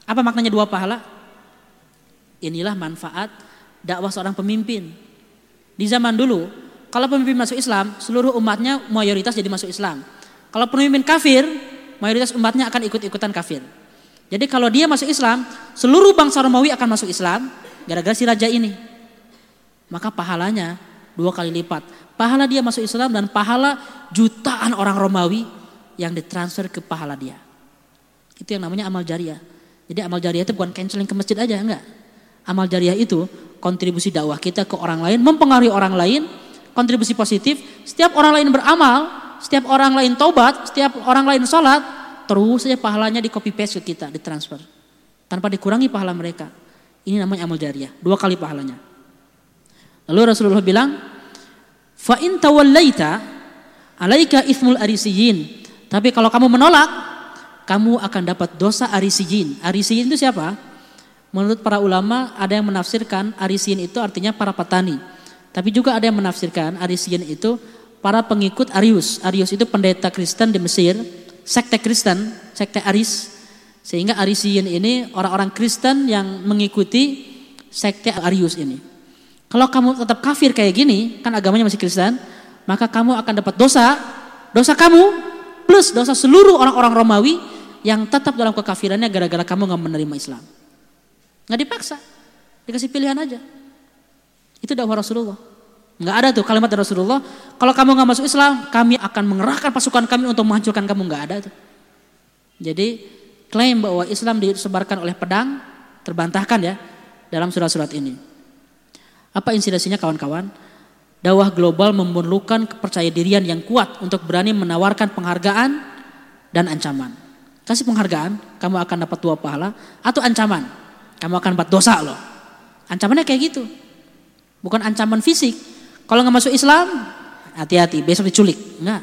Apa maknanya dua pahala? Inilah manfaat dakwah seorang pemimpin. Di zaman dulu, kalau pemimpin masuk Islam, seluruh umatnya mayoritas jadi masuk Islam. Kalau pemimpin kafir, mayoritas umatnya akan ikut-ikutan kafir. Jadi kalau dia masuk Islam, seluruh bangsa Romawi akan masuk Islam gara-gara si raja ini. Maka pahalanya dua kali lipat. Pahala dia masuk Islam dan pahala jutaan orang Romawi yang ditransfer ke pahala dia. Itu yang namanya amal jariah. Jadi amal jariah itu bukan canceling ke masjid aja, enggak. Amal jariah itu kontribusi dakwah kita ke orang lain, mempengaruhi orang lain, kontribusi positif. Setiap orang lain beramal, setiap orang lain tobat, setiap orang lain sholat, terus saja pahalanya di copy paste ke kita, ditransfer. Tanpa dikurangi pahala mereka. Ini namanya amal jariah, dua kali pahalanya. Lalu Rasulullah bilang, fa in tawallaita alaika ismul arisiyin. Tapi kalau kamu menolak, kamu akan dapat dosa arisiyin. Arisiyin itu siapa? Menurut para ulama ada yang menafsirkan arisiyin itu artinya para petani. Tapi juga ada yang menafsirkan arisiyin itu para pengikut Arius. Arius itu pendeta Kristen di Mesir, sekte Kristen, sekte Aris. Sehingga Arisian ini orang-orang Kristen yang mengikuti sekte Arius ini. Kalau kamu tetap kafir kayak gini, kan agamanya masih Kristen, maka kamu akan dapat dosa, dosa kamu plus dosa seluruh orang-orang Romawi yang tetap dalam kekafirannya gara-gara kamu nggak menerima Islam. Nggak dipaksa, dikasih pilihan aja. Itu dakwah Rasulullah. Nggak ada tuh kalimat dari Rasulullah. Kalau kamu nggak masuk Islam, kami akan mengerahkan pasukan kami untuk menghancurkan kamu. Nggak ada tuh. Jadi klaim bahwa Islam disebarkan oleh pedang terbantahkan ya dalam surat-surat ini. Apa insidasinya kawan-kawan? Dakwah global memerlukan kepercayaan yang kuat untuk berani menawarkan penghargaan dan ancaman. Kasih penghargaan, kamu akan dapat dua pahala, atau ancaman, kamu akan dapat dosa loh. Ancamannya kayak gitu. Bukan ancaman fisik, kalau nggak masuk Islam, hati-hati, besok diculik. Enggak.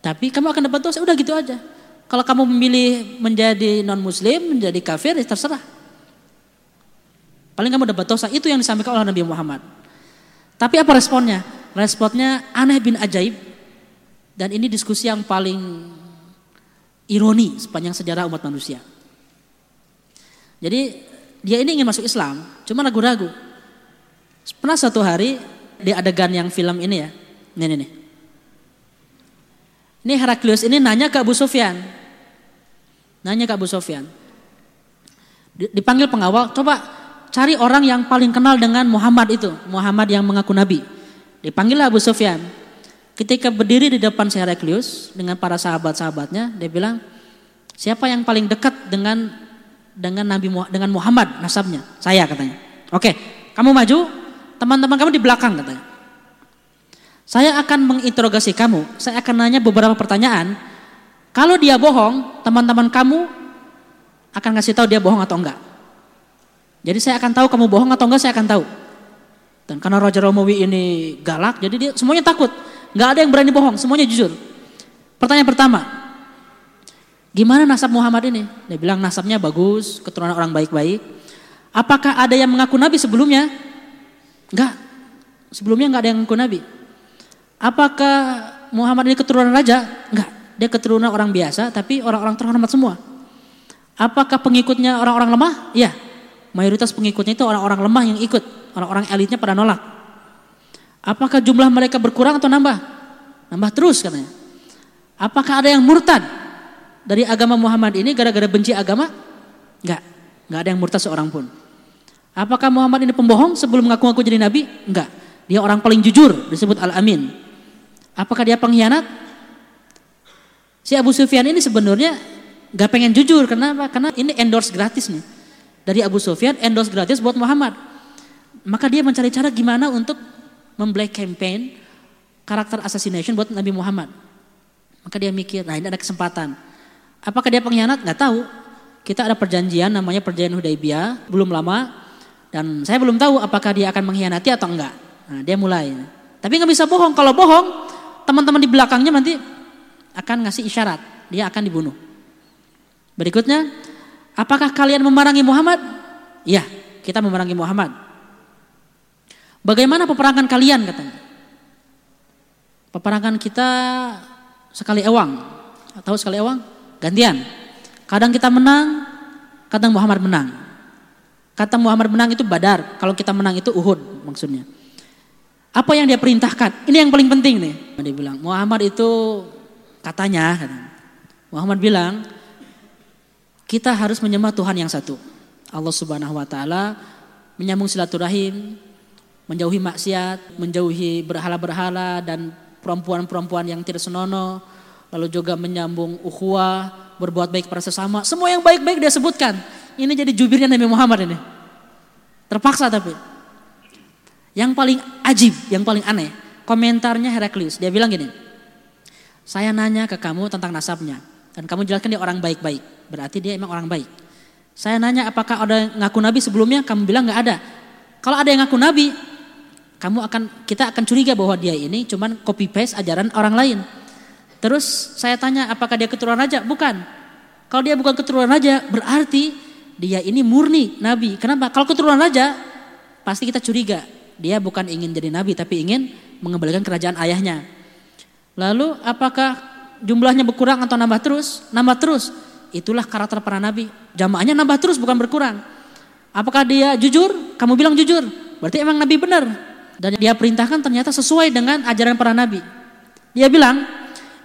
Tapi kamu akan dapat dosa, udah gitu aja. Kalau kamu memilih menjadi non muslim, menjadi kafir, ya terserah. Paling kamu dapat dosa, itu yang disampaikan oleh Nabi Muhammad. Tapi apa responnya? Responnya aneh bin ajaib. Dan ini diskusi yang paling ironi sepanjang sejarah umat manusia. Jadi dia ini ingin masuk Islam, cuma ragu-ragu. Pernah satu hari di adegan yang film ini ya, ini nih. nih. Ini Heraklius ini nanya ke Abu Sufyan. Nanya ke Abu Sufyan. Dipanggil pengawal, coba cari orang yang paling kenal dengan Muhammad itu, Muhammad yang mengaku nabi. Dipanggil Abu Sufyan. Ketika berdiri di depan Heraklius dengan para sahabat-sahabatnya, dia bilang, "Siapa yang paling dekat dengan dengan Nabi dengan Muhammad nasabnya?" Saya katanya. "Oke, kamu maju, teman-teman kamu di belakang," katanya. Saya akan menginterogasi kamu. Saya akan nanya beberapa pertanyaan. Kalau dia bohong, teman-teman kamu akan ngasih tahu dia bohong atau enggak. Jadi saya akan tahu kamu bohong atau enggak, saya akan tahu. Dan karena Raja Romawi ini galak, jadi dia semuanya takut. Enggak ada yang berani bohong, semuanya jujur. Pertanyaan pertama, gimana nasab Muhammad ini? Dia bilang nasabnya bagus, keturunan orang baik-baik. Apakah ada yang mengaku nabi sebelumnya? Enggak. Sebelumnya enggak ada yang mengaku nabi. Apakah Muhammad ini keturunan raja? Enggak, dia keturunan orang biasa tapi orang-orang terhormat semua. Apakah pengikutnya orang-orang lemah? Iya. Mayoritas pengikutnya itu orang-orang lemah yang ikut, orang-orang elitnya pada nolak. Apakah jumlah mereka berkurang atau nambah? Nambah terus katanya. Apakah ada yang murtad dari agama Muhammad ini gara-gara benci agama? Enggak. Enggak ada yang murtad seorang pun. Apakah Muhammad ini pembohong sebelum mengaku-ngaku jadi nabi? Enggak. Dia orang paling jujur disebut Al-Amin. Apakah dia pengkhianat? Si Abu Sufyan ini sebenarnya gak pengen jujur. Kenapa? Karena ini endorse gratis nih. Dari Abu Sufyan endorse gratis buat Muhammad. Maka dia mencari cara gimana untuk memblack campaign karakter assassination buat Nabi Muhammad. Maka dia mikir, nah ini ada kesempatan. Apakah dia pengkhianat? Gak tahu. Kita ada perjanjian namanya perjanjian Hudaibiyah, belum lama. Dan saya belum tahu apakah dia akan mengkhianati atau enggak. Nah, dia mulai. Tapi nggak bisa bohong. Kalau bohong, teman-teman di belakangnya nanti akan ngasih isyarat, dia akan dibunuh. Berikutnya, apakah kalian memerangi Muhammad? Ya, kita memerangi Muhammad. Bagaimana peperangan kalian katanya? Peperangan kita sekali ewang. Tahu sekali ewang? Gantian. Kadang kita menang, kadang Muhammad menang. Kata Muhammad menang itu Badar, kalau kita menang itu Uhud maksudnya. Apa yang dia perintahkan? Ini yang paling penting nih. Dia bilang, Muhammad itu katanya, Muhammad bilang, kita harus menyembah Tuhan yang satu. Allah Subhanahu wa taala menyambung silaturahim, menjauhi maksiat, menjauhi berhala-berhala dan perempuan-perempuan yang tidak senonoh, lalu juga menyambung ukhuwah, berbuat baik pada sesama. Semua yang baik-baik dia sebutkan. Ini jadi jubirnya Nabi Muhammad ini. Terpaksa tapi. Yang paling ajib, yang paling aneh, komentarnya Heraklius. Dia bilang gini, saya nanya ke kamu tentang nasabnya. Dan kamu jelaskan dia orang baik-baik. Berarti dia emang orang baik. Saya nanya apakah ada ngaku nabi sebelumnya, kamu bilang nggak ada. Kalau ada yang ngaku nabi, kamu akan kita akan curiga bahwa dia ini cuman copy paste ajaran orang lain. Terus saya tanya apakah dia keturunan raja? Bukan. Kalau dia bukan keturunan raja, berarti dia ini murni nabi. Kenapa? Kalau keturunan raja, pasti kita curiga dia bukan ingin jadi nabi tapi ingin mengembalikan kerajaan ayahnya. Lalu apakah jumlahnya berkurang atau nambah terus? Nambah terus. Itulah karakter para nabi. Jamaahnya nambah terus bukan berkurang. Apakah dia jujur? Kamu bilang jujur. Berarti emang nabi benar. Dan dia perintahkan ternyata sesuai dengan ajaran para nabi. Dia bilang,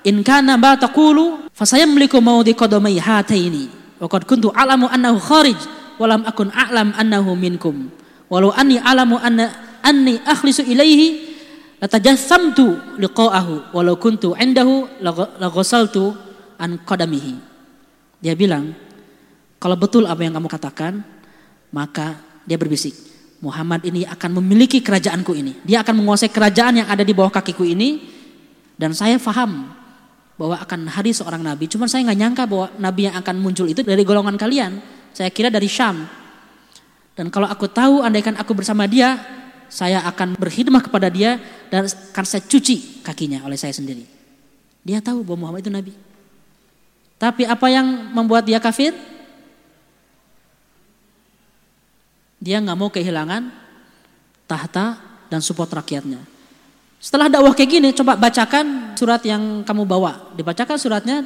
"In kana ba taqulu fasayamliku maudi qadamai hataini wa qad kuntu a'lamu annahu kharij wa lam akun a'lam annahu minkum." Walau anni alamu anna anni akhlisu ilaihi latajassamtu liqa'ahu walau kuntu indahu laghasaltu an qadamihi. Dia bilang, kalau betul apa yang kamu katakan, maka dia berbisik, Muhammad ini akan memiliki kerajaanku ini. Dia akan menguasai kerajaan yang ada di bawah kakiku ini dan saya faham bahwa akan hari seorang nabi. Cuman saya nggak nyangka bahwa nabi yang akan muncul itu dari golongan kalian. Saya kira dari Syam. Dan kalau aku tahu andaikan aku bersama dia, saya akan berkhidmah kepada dia dan akan saya cuci kakinya oleh saya sendiri. Dia tahu bahwa Muhammad itu nabi. Tapi apa yang membuat dia kafir? Dia nggak mau kehilangan tahta dan support rakyatnya. Setelah dakwah kayak gini, coba bacakan surat yang kamu bawa. Dibacakan suratnya,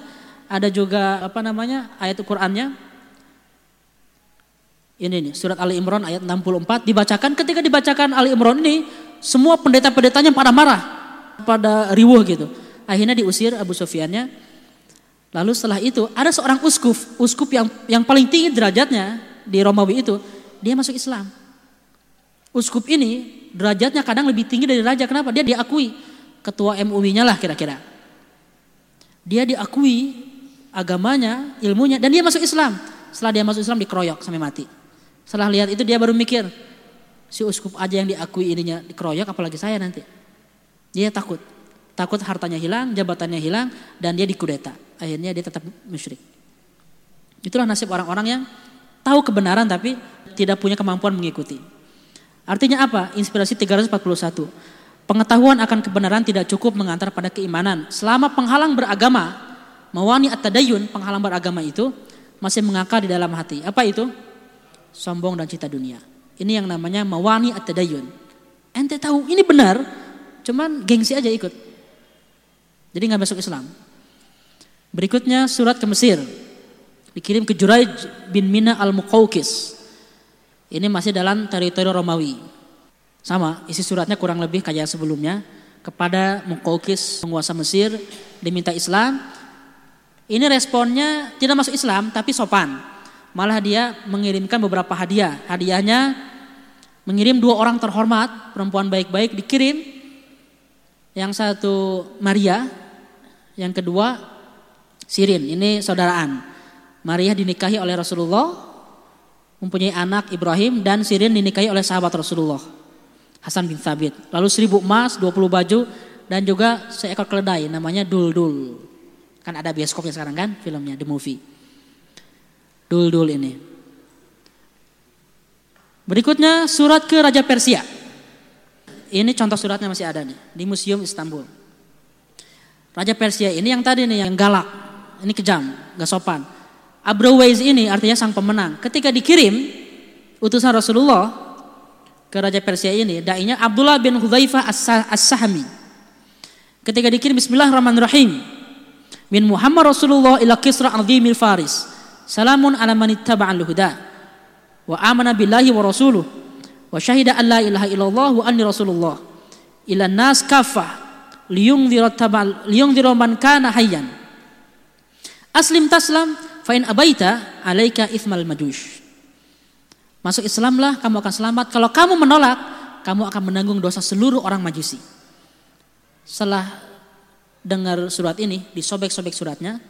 ada juga apa namanya ayat Qur'annya Ini nih, surat Ali Imran ayat 64 dibacakan. Ketika dibacakan Ali Imran ini, semua pendeta-pendetanya pada marah, pada riuh gitu. Akhirnya diusir Abu Sufyannya. Lalu setelah itu ada seorang uskup, uskup yang yang paling tinggi derajatnya di Romawi itu, dia masuk Islam. Uskup ini derajatnya kadang lebih tinggi dari raja. Kenapa? Dia diakui ketua MUI-nya lah kira-kira. Dia diakui agamanya, ilmunya, dan dia masuk Islam. Setelah dia masuk Islam dikeroyok sampai mati. Setelah lihat itu dia baru mikir, si uskup aja yang diakui ininya dikeroyok apalagi saya nanti. Dia takut. Takut hartanya hilang, jabatannya hilang dan dia dikudeta. Akhirnya dia tetap musyrik. Itulah nasib orang-orang yang tahu kebenaran tapi tidak punya kemampuan mengikuti. Artinya apa? Inspirasi 341. Pengetahuan akan kebenaran tidak cukup mengantar pada keimanan. Selama penghalang beragama, mawani at-tadayun, penghalang beragama itu masih mengakar di dalam hati. Apa itu? sombong dan cita dunia. Ini yang namanya mawani at-tadayun. Ente tahu ini benar, cuman gengsi aja ikut. Jadi nggak masuk Islam. Berikutnya surat ke Mesir. Dikirim ke Juraij bin Mina al-Muqawqis. Ini masih dalam teritori Romawi. Sama, isi suratnya kurang lebih kayak sebelumnya. Kepada Muqawqis, penguasa Mesir, diminta Islam. Ini responnya tidak masuk Islam, tapi sopan malah dia mengirimkan beberapa hadiah. Hadiahnya mengirim dua orang terhormat, perempuan baik-baik dikirim. Yang satu Maria, yang kedua Sirin, ini saudaraan. Maria dinikahi oleh Rasulullah, mempunyai anak Ibrahim dan Sirin dinikahi oleh sahabat Rasulullah. Hasan bin Thabit. Lalu seribu emas, 20 baju dan juga seekor keledai namanya Dul Dul. Kan ada bioskopnya sekarang kan filmnya The Movie. Dul-dul ini. Berikutnya surat ke Raja Persia. Ini contoh suratnya masih ada nih di Museum Istanbul. Raja Persia ini yang tadi nih yang galak, ini kejam, gak sopan. Abrawais ini artinya sang pemenang. Ketika dikirim utusan Rasulullah ke Raja Persia ini, dainya Abdullah bin Hudzaifah As-Sahmi. Ketika dikirim Bismillahirrahmanirrahim min Muhammad Rasulullah ila Kisra azimil Faris. Salamun ala man ittaba'al huda wa amana billahi wa rasuluh wa syahida an la ilaha illallah wa anni rasulullah ila nas kafah liyungdhira tabal liyungdhira kana hayyan aslim taslam fa in abaita alaika ithmal majush masuk Islamlah kamu akan selamat kalau kamu menolak kamu akan menanggung dosa seluruh orang majusi setelah dengar surat ini disobek-sobek suratnya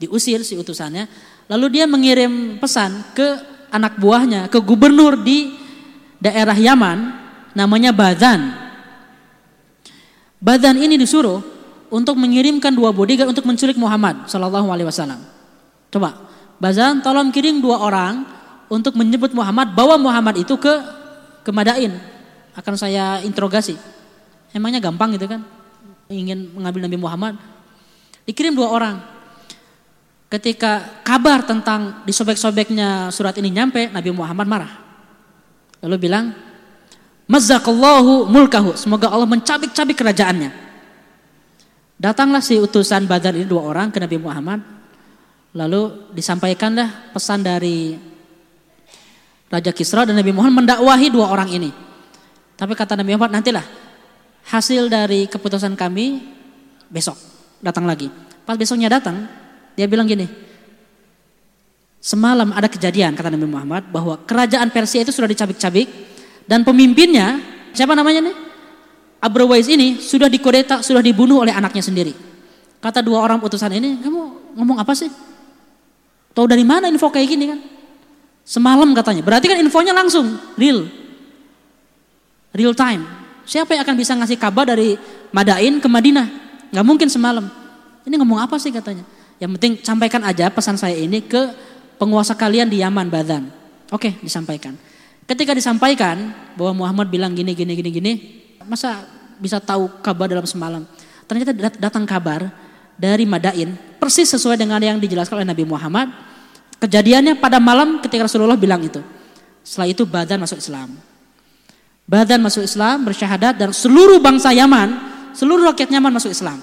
diusir si utusannya Lalu dia mengirim pesan ke anak buahnya, ke gubernur di daerah Yaman, namanya Badan. Badan ini disuruh untuk mengirimkan dua bodyguard untuk menculik Muhammad Shallallahu Alaihi Wasallam. Coba, Badan tolong kirim dua orang untuk menyebut Muhammad, bawa Muhammad itu ke ke Madain. Akan saya interogasi. Emangnya gampang gitu kan? Ingin mengambil Nabi Muhammad. Dikirim dua orang. Ketika kabar tentang disobek-sobeknya surat ini nyampe, Nabi Muhammad marah. Lalu bilang, Mazzakallahu mulkahu. Semoga Allah mencabik-cabik kerajaannya. Datanglah si utusan Badar ini dua orang ke Nabi Muhammad. Lalu disampaikanlah pesan dari Raja Kisra dan Nabi Muhammad mendakwahi dua orang ini. Tapi kata Nabi Muhammad nantilah hasil dari keputusan kami besok datang lagi. Pas besoknya datang, dia bilang gini, semalam ada kejadian kata Nabi Muhammad bahwa kerajaan Persia itu sudah dicabik-cabik dan pemimpinnya siapa namanya nih? Abrawais ini sudah dikodeta, sudah dibunuh oleh anaknya sendiri. Kata dua orang utusan ini, kamu ngomong apa sih? Tahu dari mana info kayak gini kan? Semalam katanya. Berarti kan infonya langsung, real. Real time. Siapa yang akan bisa ngasih kabar dari Madain ke Madinah? Gak mungkin semalam. Ini ngomong apa sih katanya? Yang penting sampaikan aja pesan saya ini ke penguasa kalian di Yaman Badan. Oke, disampaikan. Ketika disampaikan bahwa Muhammad bilang gini gini gini gini, masa bisa tahu kabar dalam semalam? Ternyata datang kabar dari Madain persis sesuai dengan yang dijelaskan oleh Nabi Muhammad. Kejadiannya pada malam ketika Rasulullah bilang itu. Setelah itu Badan masuk Islam. Badan masuk Islam, bersyahadat dan seluruh bangsa Yaman, seluruh rakyat Yaman masuk Islam.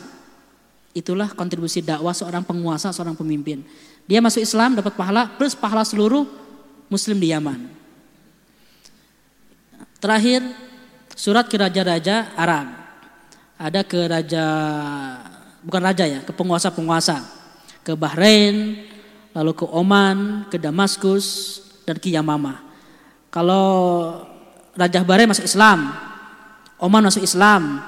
Itulah kontribusi dakwah seorang penguasa, seorang pemimpin. Dia masuk Islam dapat pahala plus pahala seluruh muslim di Yaman. Terakhir surat ke raja-raja Arab. Ada ke raja bukan raja ya, ke penguasa-penguasa. Ke Bahrain, lalu ke Oman, ke Damaskus dan ke Yamama. Kalau Raja Bahrain masuk Islam, Oman masuk Islam,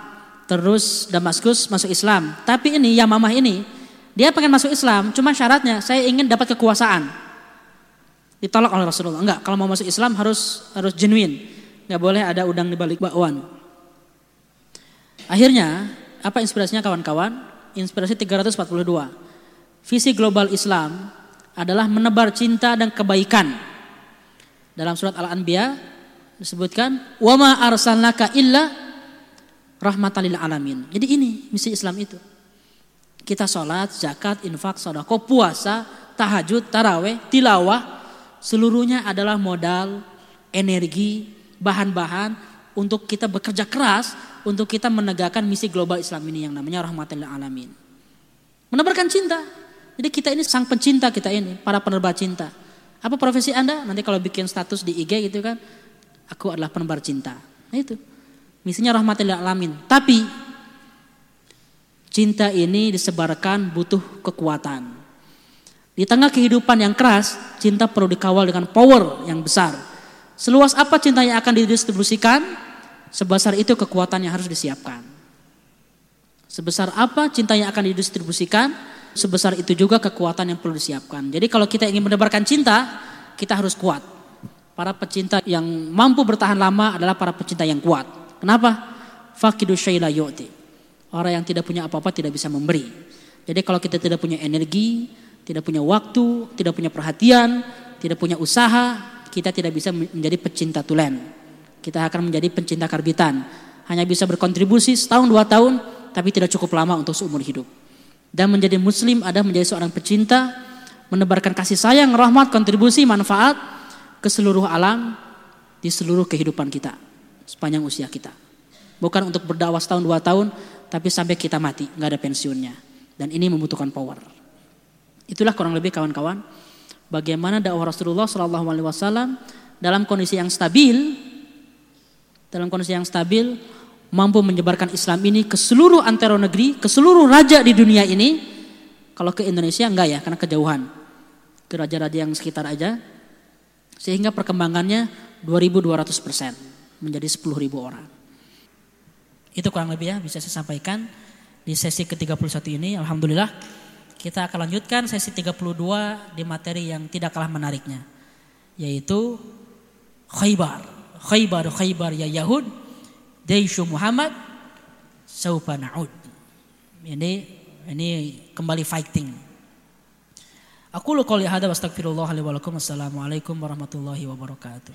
terus Damaskus masuk Islam. Tapi ini Yamamah ini dia pengen masuk Islam, cuma syaratnya saya ingin dapat kekuasaan. Ditolak oleh Rasulullah. Enggak, kalau mau masuk Islam harus harus genuine. Enggak boleh ada udang di balik bakwan. Akhirnya, apa inspirasinya kawan-kawan? Inspirasi 342. Visi global Islam adalah menebar cinta dan kebaikan. Dalam surat Al-Anbiya disebutkan, "Wa ma arsalnaka illa rahmatan lil alamin." Jadi ini misi Islam itu. Kita sholat, zakat, infak, sodako, puasa, tahajud, taraweh, tilawah, seluruhnya adalah modal, energi, bahan-bahan untuk kita bekerja keras untuk kita menegakkan misi global Islam ini yang namanya rahmatan lil alamin. Menebarkan cinta. Jadi kita ini sang pencinta kita ini, para penebar cinta. Apa profesi Anda? Nanti kalau bikin status di IG gitu kan, aku adalah penebar cinta. Nah itu. Misinya rahmatan lil alamin. Tapi cinta ini disebarkan butuh kekuatan. Di tengah kehidupan yang keras, cinta perlu dikawal dengan power yang besar. Seluas apa cinta yang akan didistribusikan, sebesar itu kekuatan yang harus disiapkan. Sebesar apa cinta yang akan didistribusikan, sebesar itu juga kekuatan yang perlu disiapkan. Jadi kalau kita ingin menebarkan cinta, kita harus kuat. Para pecinta yang mampu bertahan lama adalah para pecinta yang kuat. Kenapa? Fakidu syaila yu'ti. Orang yang tidak punya apa-apa tidak bisa memberi. Jadi kalau kita tidak punya energi, tidak punya waktu, tidak punya perhatian, tidak punya usaha, kita tidak bisa menjadi pecinta tulen. Kita akan menjadi pencinta karbitan. Hanya bisa berkontribusi setahun dua tahun, tapi tidak cukup lama untuk seumur hidup. Dan menjadi muslim ada menjadi seorang pecinta, menebarkan kasih sayang, rahmat, kontribusi, manfaat ke seluruh alam, di seluruh kehidupan kita, sepanjang usia kita. Bukan untuk berdakwah setahun dua tahun, tapi sampai kita mati, nggak ada pensiunnya. Dan ini membutuhkan power. Itulah kurang lebih kawan-kawan bagaimana dakwah Rasulullah Wasallam dalam kondisi yang stabil, dalam kondisi yang stabil mampu menyebarkan Islam ini ke seluruh antero negeri, ke seluruh raja di dunia ini. Kalau ke Indonesia enggak ya, karena kejauhan. Ke raja-raja yang sekitar aja. Sehingga perkembangannya 2200 persen menjadi 10.000 orang. Itu kurang lebih ya bisa saya sampaikan di sesi ke-31 ini. Alhamdulillah kita akan lanjutkan sesi 32 di materi yang tidak kalah menariknya. Yaitu Khaybar. Khaybar Khaybar ya Yahud Daishu Muhammad Saupa na'ud ini ini kembali fighting Aku lu qouli hadza wa. Assalamualaikum warahmatullahi wabarakatuh.